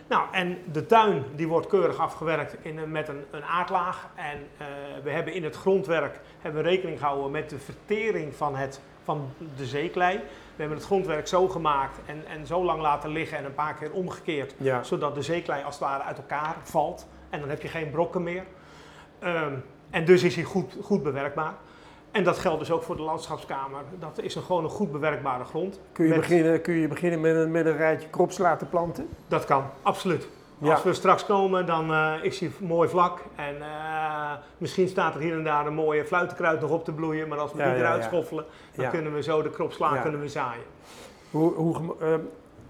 Nou, en de tuin die wordt keurig afgewerkt in met een, een aardlaag. En uh, we hebben in het grondwerk hebben we rekening gehouden met de vertering van, het, van de zeeklei. We hebben het grondwerk zo gemaakt en, en zo lang laten liggen en een paar keer omgekeerd. Ja. Zodat de zeeklei als het ware uit elkaar valt. En dan heb je geen brokken meer. Um, en dus is hij goed, goed bewerkbaar. En dat geldt dus ook voor de landschapskamer. Dat is een, gewoon een goed bewerkbare grond. Kun je, beginnen, kun je beginnen met een, met een rijtje krops laten planten? Dat kan, absoluut. Als we straks komen, dan uh, is hij mooi vlak. En uh, misschien staat er hier en daar een mooie fluitenkruid nog op te bloeien. Maar als we die eruit schoffelen, dan kunnen we zo de krop slaan, kunnen we zaaien. Hoe, hoe, uh,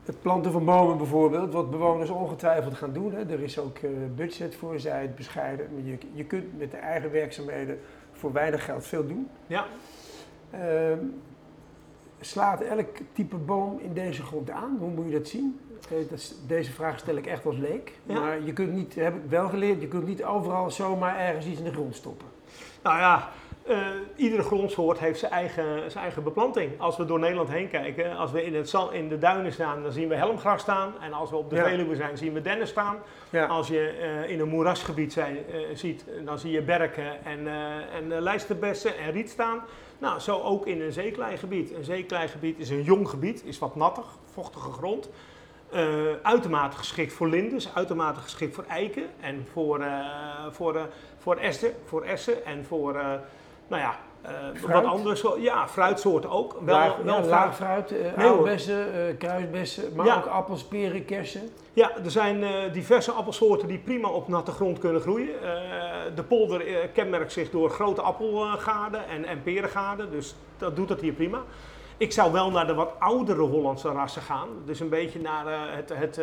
het planten van bomen bijvoorbeeld, wat bewoners ongetwijfeld gaan doen. Hè. Er is ook budget voor, zij het bescheiden. Maar je, je kunt met de eigen werkzaamheden voor weinig geld veel doen. Ja. Uh, slaat elk type boom in deze grond aan? Hoe moet je dat zien? Deze vraag stel ik echt als leek. Maar je kunt niet, heb ik wel geleerd, je kunt niet overal zomaar ergens iets in de grond stoppen. Nou ja, uh, iedere grondsoort heeft zijn eigen, zijn eigen beplanting. Als we door Nederland heen kijken, als we in, het in de duinen staan, dan zien we helmgras staan. En als we op de ja. Veluwe zijn, zien we dennen staan. Ja. Als je uh, in een moerasgebied zijn, uh, ziet, dan zie je berken en, en lijsterbessen en riet staan. Nou, zo ook in een zeekleigebied. Een zeekleigebied is een jong gebied, is wat nattig, vochtige grond. Uh, uitermate geschikt voor lindes, uitermate geschikt voor eiken en voor, uh, voor, uh, voor, essen, voor essen en voor nou ja, uh, wat andere soorten. Ja, fruitsoorten ook. Wel, laag, wel ja, laag fruit, uh, nee, aalbessen, uh, kruisbessen, maar ja. ook appels, peren, kersen. Ja, er zijn diverse appelsoorten die prima op natte grond kunnen groeien. de polder kenmerkt zich door grote appelgaarden en, en perengaarden, dus dat doet het hier prima. Ik zou wel naar de wat oudere Hollandse rassen gaan. Dus een beetje naar het, het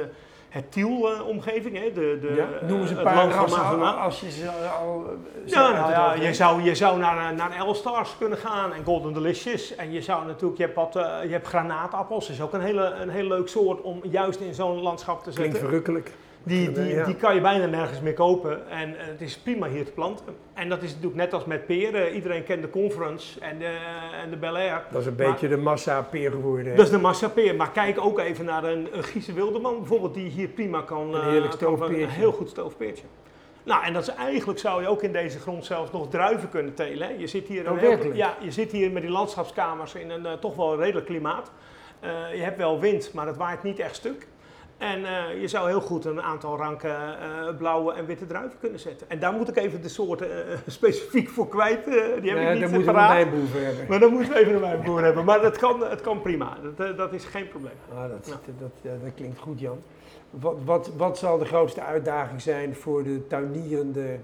het Tiel-omgeving. hè? De, de, ja, noemen ze een paar rassen als je ze al... Ja, nou, ja je, zou, je zou naar, naar Elstars kunnen gaan en Golden Delicious. En je zou natuurlijk, je hebt, wat, je hebt granaatappels. Dat is ook een, hele, een heel leuk soort om juist in zo'n landschap te zetten. Klinkt verrukkelijk. Die, die, die kan je bijna nergens meer kopen en uh, het is prima hier te planten. En dat is natuurlijk net als met peren. Iedereen kent de Conference en de, en de Bel Air. Dat is een beetje de massa peer geworden. Dat is de massa peer. Maar kijk ook even naar een, een Giese Wildeman bijvoorbeeld, die hier prima kan... Een heerlijk uh, stoofpeertje. Een heel goed stoofpeertje. Nou, en dat is eigenlijk zou je ook in deze grond zelfs nog druiven kunnen telen. Hè? Je, zit hier oh, heel, ja, je zit hier met die landschapskamers in een uh, toch wel redelijk klimaat. Uh, je hebt wel wind, maar het waait niet echt stuk. En uh, je zou heel goed een aantal ranken uh, blauwe en witte druiven kunnen zetten. En daar moet ik even de soorten uh, specifiek voor kwijt. die heb nee, ik niet dan moeten we een wijnboer hebben. Maar dan moeten we even een wijnboer hebben. Maar dat kan, het kan prima. Dat, dat is geen probleem. Ah, dat, dat, dat, klinkt goed, Jan. Wat, wat, wat zal de grootste uitdaging zijn voor de tuinierende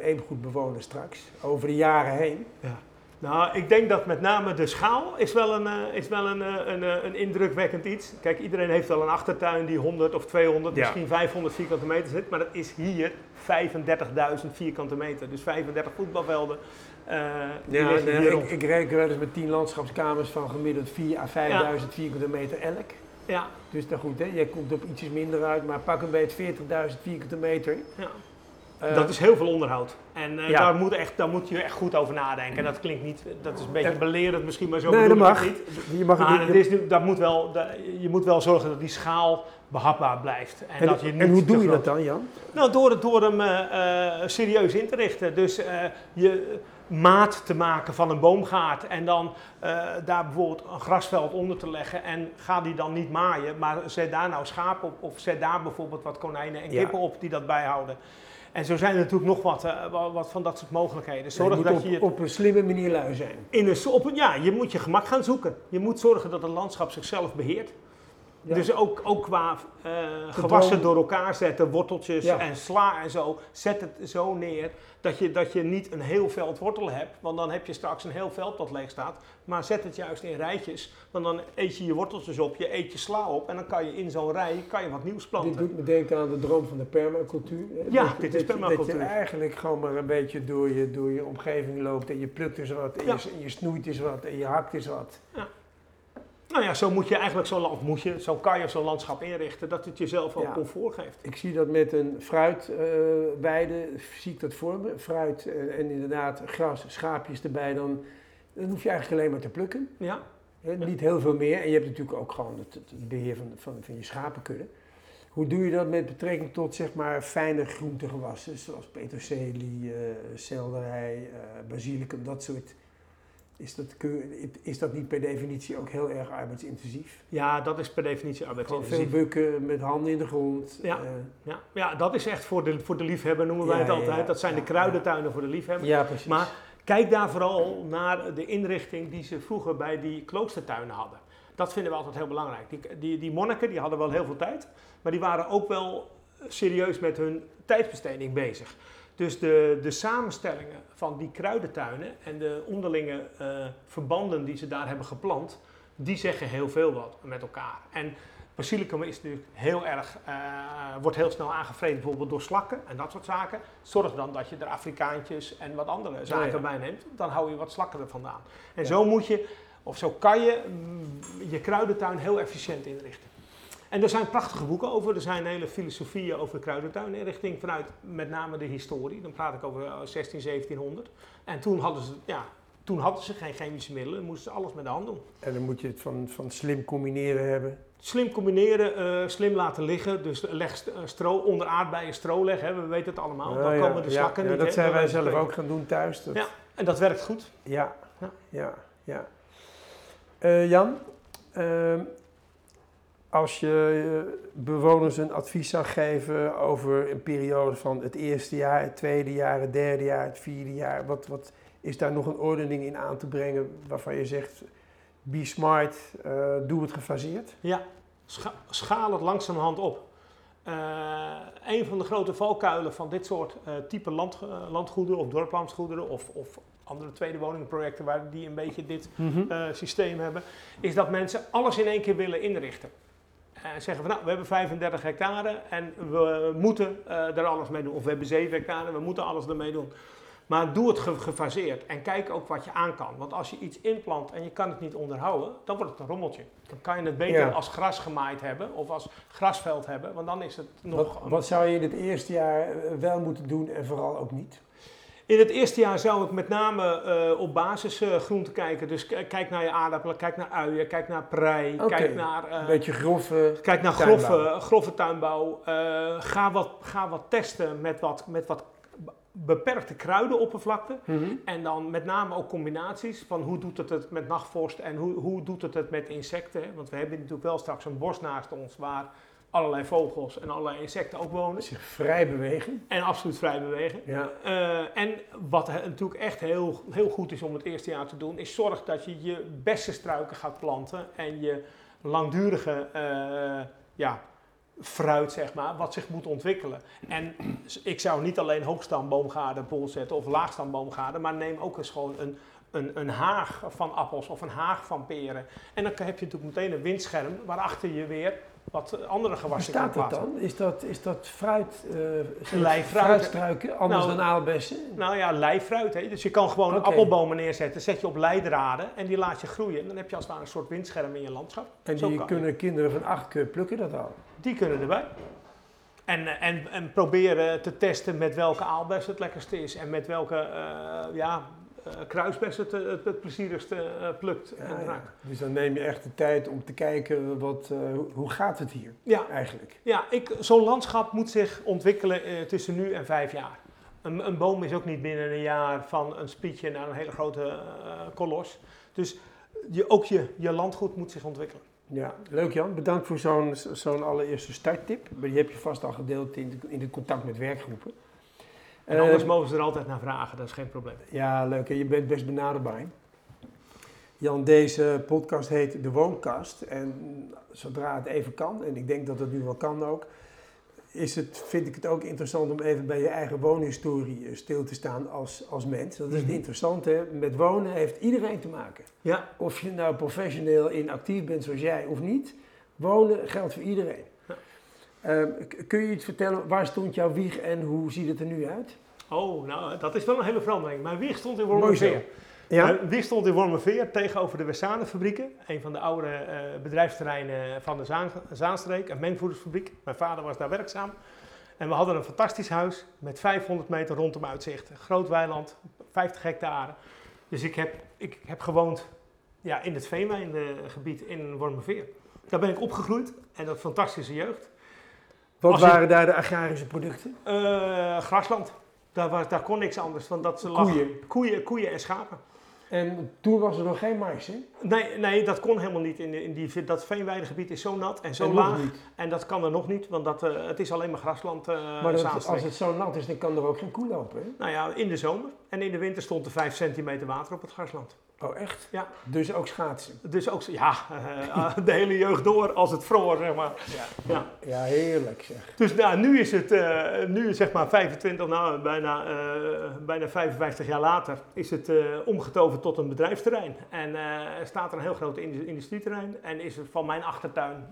eemgoedbewoners straks? Over de jaren heen? Ja. Nou, ik denk dat met name de schaal is wel een, uh, is wel een, uh, een, uh, een indrukwekkend iets. Kijk, iedereen heeft wel een achtertuin die 100 of 200, ja. misschien 500 vierkante meter zit. Maar dat is hier 35.000 vierkante meter. Dus 35 voetbalvelden. ja, nee, ik, ik, reken wel eens met 10 landschapskamers van gemiddeld 4 à 5.000 ja. vierkante meter elk. Ja. Dus dan goed, hè? jij komt op ietsjes minder uit, maar pak een beetje 40.000 vierkante meter. Ja. Uh, dat is heel veel onderhoud. En uh, ja. daar, moet echt, daar moet je echt goed over nadenken. En dat klinkt niet, dat is een beetje belerend misschien, maar zo nee, dat mag. niet. Je, mag maar het is, dat moet wel, dat, je moet wel zorgen dat die schaal behapbaar blijft. En, en, dat je niet en hoe doe je dat dan, Jan? Nou, door, door hem uh, serieus in te richten. Dus je maat te maken van een boomgaard en dan daar bijvoorbeeld een grasveld onder te leggen en ga die dan niet maaien, maar zet daar nou schapen op of zet daar bijvoorbeeld wat konijnen en kippen ja. op die dat bijhouden. En zo zijn er natuurlijk nog wat, uh, wat van dat soort mogelijkheden. Zorg je dat op, je op een slimme manier lui zijn. In een, op, ja, je moet je gemak gaan zoeken. Je moet zorgen dat het landschap zichzelf beheert. Dus ook, ook qua uh, gewassen door elkaar zetten, worteltjes en sla en zo. Zet het zo neer dat je, dat je niet een heel veld wortel hebt. Want dan heb je straks een heel veld dat leeg staat. Maar zet het juist in rijtjes. Want dan eet je je worteltjes op, je eet je sla op. En dan kan je in zo'n rij kan je wat nieuws planten. Dit doet me denken aan de droom van de permacultuur. Ja, dit is permacultuur. Dat je eigenlijk gewoon maar een beetje door je, door je omgeving loopt. En je plukt eens wat, en, je, en je snoeit eens wat, en je hakt eens wat. Ja. Nou ja, zo moet je eigenlijk zo'n land, moet je, zo kan je zo'n landschap inrichten dat het jezelf ook comfort geeft. Ik zie dat met een fruitweide, uh, zie ik dat voor me. Fruit uh, en inderdaad gras, schaapjes erbij, dan, dan hoef je eigenlijk alleen maar te plukken. Ja. Niet heel veel meer. En je hebt natuurlijk ook gewoon het, het beheer van, van, van je schapenkudde. Hoe doe je dat met betrekking tot zeg maar fijne groentegewassen, zoals peterselie, uh, selderij, basilicum, dat soort is dat, is dat niet per definitie ook heel erg arbeidsintensief? Ja, dat is per definitie arbeidsintensief. veel bukken met handen in de grond. Ja, uh, ja. ja dat is echt voor de, voor de liefhebber, noemen wij het altijd. dat zijn de kruidentuinen voor de liefhebber. Ja, precies. Maar kijk daar vooral naar de inrichting die ze vroeger bij die kloostertuinen hadden. Dat vinden we altijd heel belangrijk. Die, die, die monniken die hadden wel heel veel tijd, maar die waren ook wel serieus met hun tijdsbesteding bezig. Dus de, de samenstellingen van die kruidentuinen en de onderlinge uh, verbanden die ze daar hebben geplant, die zeggen heel veel wat met elkaar. En basilicum is natuurlijk heel erg, uh, wordt heel snel aangevreden bijvoorbeeld door slakken en dat soort zaken. Zorg dan dat je er Afrikaantjes en wat andere zaken ja, bij neemt, dan hou je wat slakken er vandaan. En ja. zo moet je, of zo kan je mm, je kruidentuin heel efficiënt inrichten. En er zijn prachtige boeken over. Er zijn hele filosofieën over de kruidentuininrichting vanuit met name de historie. Dan praat ik over 16, eh, 1700. En toen hadden ze, ja, toen hadden ze geen chemische middelen, moesten ze alles met de hand doen. En dan moet je het van, van slim combineren hebben. Slim combineren, uh, slim laten liggen. Dus leg eh, stro, onder aardbeien stro leggen. We weten het allemaal. dan komen de slakken ja, niet. Dat zijn wij zelf ook gaan doen thuis. Dat... Ja, en dat werkt goed. Ja, ja, ja. ja. Uh, Jan, als je eh, bewoners een advies zou geven over een periode van het eerste jaar, het tweede jaar, het derde jaar, het vierde jaar, wat, wat is daar nog een ordening in aan te brengen waarvan je zegt, be smart, uh, doe het gefaseerd? Ja, schaal het langzamerhand op. Uh, een van de grote valkuilen van dit soort uh, type land, landgoederen of dorplandgoederen of, of andere tweede woningprojecten waar die een beetje dit mm systeem hebben, is dat mensen alles in één keer willen inrichten. En zeggen van nou, we hebben 35 hectare en we moeten uh, er alles mee doen. Of we hebben 7 hectare, we moeten alles ermee doen. Maar doe het gefaseerd en kijk ook wat je aan kan. Want als je iets inplant en je kan het niet onderhouden, dan wordt het een rommeltje. Dan kan je het beter als gras gemaaid hebben of als grasveld hebben, want dan is het nog... Wat, wat zou je in het eerste jaar eh, wel moeten doen en vooral ook niet? In het eerste jaar zou ik met name uh, op basisgroenten uh, kijken. Dus kijk naar je aardappelen, kijk naar uien, kijk naar prei, okay. kijk naar... Uh, Een beetje grove Kijk naar grove, grove tuinbouw. ga, wat, ga wat testen met wat, met wat beperkte kruidenoppervlakte. Mm -hmm. En dan met name ook combinaties van hoe doet het het met nachtvorst en hoe, hoe doet het het met insecten. Want we hebben natuurlijk wel straks een bos naast ons waar allerlei vogels en allerlei insecten ook wonen. Zich vrij bewegen. En absoluut vrij bewegen. Ja. Uh, en wat natuurlijk echt heel, heel goed is om het eerste jaar te doen, is zorg dat je je beste struiken gaat planten en je langdurige uh, ja, fruit, zeg maar, wat zich moet ontwikkelen. En ik zou niet alleen hoogstamboomgaarden bol zetten of laagstamboomgaarden, maar neem ook eens gewoon een, een, een haag van appels of een haag van peren. En dan heb je natuurlijk meteen een windscherm waarachter je weer wat andere gewassen kan plaatsen. dat dan? Is dat, is dat fruit, uh, Leifruit. fruitstruiken, anders Nou, dan aalbessen? Nou ja, leifruit. Hè. Dus je kan gewoon Oké. appelbomen neerzetten, zet je op leidraden en die laat je groeien. En dan heb je als het ware een soort windscherm in je landschap. En Zo die kunnen kinderen van acht eh, plukken dat al. Die kunnen erbij. En, eh, en, en proberen te testen met welke aalbes het lekkerste is en met welke uh, ja, uh, kruisbes het, het, het plezierigste uh, plukt en Ja, ja. raakt. Dus dan neem je echt de tijd om te kijken, wat, uh, hoe- gaat het hier Ja, eigenlijk? ja ik- zo'n landschap moet zich ontwikkelen eh, tussen nu en vijf jaar. Een, een boom is ook niet binnen een jaar van een spietje naar een hele grote eh, kolos. Dus je, ook je, je landgoed moet zich ontwikkelen. Ja, leuk Jan. Bedankt voor zo'n zo'n allereerste starttip. Maar Die heb je vast al gedeeld in, de, in het contact met werkgroepen. En anders uh, mogen ze er altijd naar vragen, dat is geen probleem. Ja, leuk. je bent best benaderbaar. Jan, deze podcast heet De Woonkast. En zodra het even kan, en ik denk dat het nu wel kan ook, is het, vind ik het ook interessant om even bij je eigen woonhistorie eh, stil te staan als, als mens. Dat is het mhm. interessante. Met wonen heeft iedereen te maken. Ja. Of je nou professioneel in actief bent zoals jij of niet. Wonen geldt voor iedereen. Ehm, kun je iets vertellen, waar stond jouw wieg en hoe ziet het er nu uit? Oh, nou, dat is wel een hele verandering. Mijn wieg stond in Wormerveer. Ja. Mijn wieg stond in Wormerveer tegenover de Wessanenfabrieken. Een van de oude uh, bedrijfsterreinen van de Zaan, Zaanstreek, een mengvoedersfabriek. Mijn vader was daar werkzaam. En we hadden een fantastisch huis met 500 meter rondom uitzicht. Groot weiland, 50 hectare. Dus ik heb, ik heb gewoond ja, in het veenwijngebied in Wormerveer. Daar ben ik opgegroeid en dat fantastische jeugd. Wat waren daar de agrarische producten? Uh, grasland. Daar, was, daar kon niks anders. van dat ze koeien. koeien. Koeien en schapen. En toen was er nog geen mais, hè? Nee, nee dat kon helemaal niet. In, in die, dat veenweidegebied is zo nat en zo laag. En dat kan er nog niet, want dat, uh, het is alleen maar grasland. Uh, maar dat, als het zo nat is, dan kan er ook geen koe lopen, hè? Nou ja, in de zomer. En in de winter stond er 5 centimeter water op het grasland. Oh, echt? Ja. Dus ook schaatsen? Dus ook, ja, uh, de hele jeugd door als het vroor, zeg maar. Ja, ja. ja heerlijk zeg. Dus nou, nu is het, uh, nu zeg maar 25, nou bijna, uh, bijna 55 jaar later, is het omgetoverd tot een bedrijfsterrein. En er staat er een heel groot industrieterrein en is er van mijn achtertuin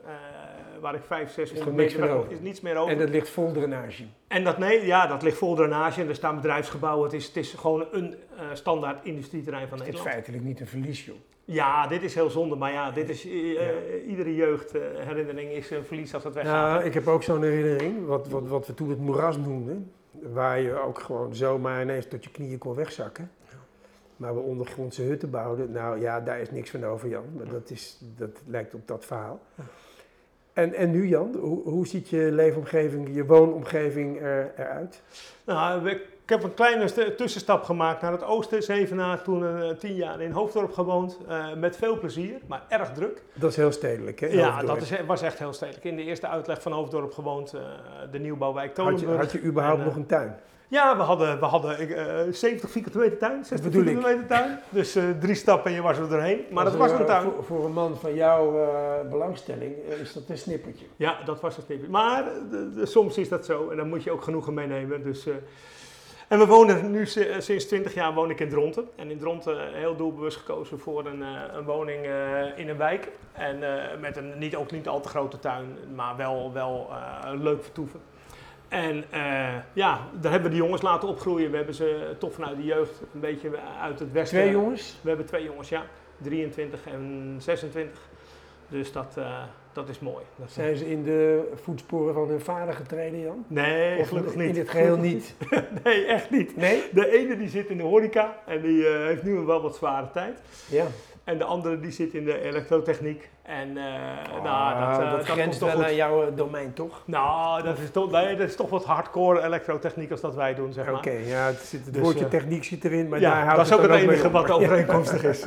waar ik 5, 600 meter weg is niets meer over. En dat ligt vol drainage? En dat, nee, ja, dat ligt vol drainage en er staan bedrijfsgebouwen. Het is, het is gewoon een uh, standaard industrieterrein van Nederland. Het is feitelijk niet een verlies, joh. Ja, dit is heel zonde, maar ja, dit is, uh, iedere jeugdherinnering is een verlies als het weggaat. Ja, ik heb ook zo'n herinnering, wat, wat, wat we toen het moeras noemden, waar je ook gewoon zomaar ineens tot je knieën kon wegzakken. Maar we ondergrondse hutten bouwden, nou ja, daar is niks van over, Jan. Maar dat, is, dat lijkt op dat verhaal. En, en nu Jan, hoe, hoe ziet je leefomgeving, je woonomgeving er, eruit? Nou, ik heb een kleine tussenstap gemaakt naar het oosten, Zevenaar, toen uh, tien jaar in Hoofddorp gewoond, uh, met veel plezier, maar erg druk. Dat is heel stedelijk hè? Ja, dat is, was echt heel stedelijk. In de eerste uitleg van Hoofddorp gewoond, uh, de nieuwbouwwijk Tolenburg. Had je, had je überhaupt nog een tuin? Ja, we hadden, we hadden uh, 70 vierkante meter tuin, 60 vierkante meter tuin. Dus uh, drie stappen en je was er doorheen. Maar dat was een tuin. Voor, voor, een man van jouw uh, belangstelling is dat een snippertje. Ja, dat was een snippertje. Maar de, de, soms is dat zo en dan moet je ook genoegen meenemen. Dus, en we wonen nu sinds 20 jaar woon ik in Dronten. En in Dronten heel doelbewust gekozen voor een, een woning in een wijk. En met een niet, ook niet al te grote tuin, maar wel, wel leuk vertoeven. En uh, ja, daar hebben we de jongens laten opgroeien. We hebben ze toch vanuit de jeugd een beetje uit het westen. Twee jongens? We hebben twee jongens, ja. 23 en 26. Dus dat, uh, dat is mooi. Dat Zijn ze in de voetsporen van hun vader getreden, Jan? Nee, of gelukkig niet. In het geheel niet? nee, echt niet. Nee? De ene die zit in de horeca en die uh, heeft nu wel wat zware tijd. Ja. En de andere die zit in de elektrotechniek. En uh, oh, nou, dat, uh, dat grenst wel goed. aan jouw eh, domein, toch? Nou, dat is toch, nee, dat is toch wat hardcore elektrotechniek als dat wij doen, zeg maar. Oké, ja, het, zit, het dus, woordje techniek zit erin, maar ja, daar houdt dat is ook het enige wat overeenkomstig is.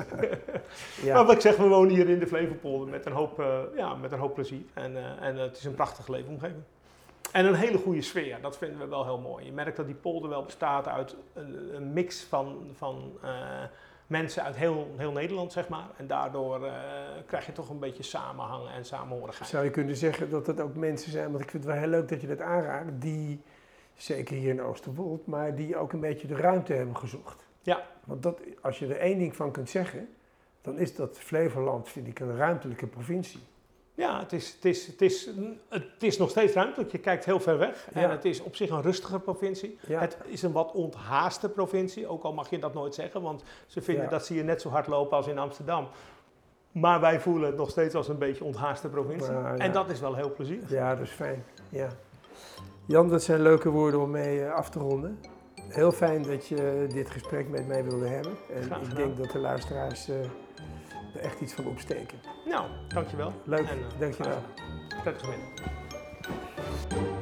ja. Maar wat ik zeg, we wonen hier in de Flevopolder met een hoop, uh, ja, met een hoop plezier. En, en het is een prachtige leefomgeving. En een hele goede sfeer, dat vinden we wel heel mooi. Je merkt dat die polder wel bestaat uit een, een mix van... van mensen uit heel, heel Nederland, zeg maar. En daardoor uh, krijg je toch een beetje samenhang en samenhorigheid. Zou je kunnen zeggen dat het ook mensen zijn, want ik vind het wel heel leuk dat je dat aanraakt, die, zeker hier in Oosterwold, maar die ook een beetje de ruimte hebben gezocht. Ja. Want dat, als je er één ding van kunt zeggen, dan is dat Flevoland, vind ik, een ruimtelijke provincie. Ja, het is, het, is, het, is, het is nog steeds ruimtelijk. Je kijkt heel ver weg. En het is op zich een rustiger provincie. Het is een wat onthaaste provincie. Ook al mag je dat nooit zeggen, want ze vinden dat ze hier net zo hard lopen als in Amsterdam. Maar wij voelen het nog steeds als een beetje onthaaste provincie. En dat is wel heel plezierig. Ja, dat is fijn. Ja. Jan, dat zijn leuke woorden om mee eh, af te ronden. Heel fijn dat je dit gesprek met mij wilde hebben. En ik denk dat de luisteraars. Uh, echt iets van opsteken. Nou, dankjewel. Leuk, en, eh, uh, dankjewel. Prettige middag.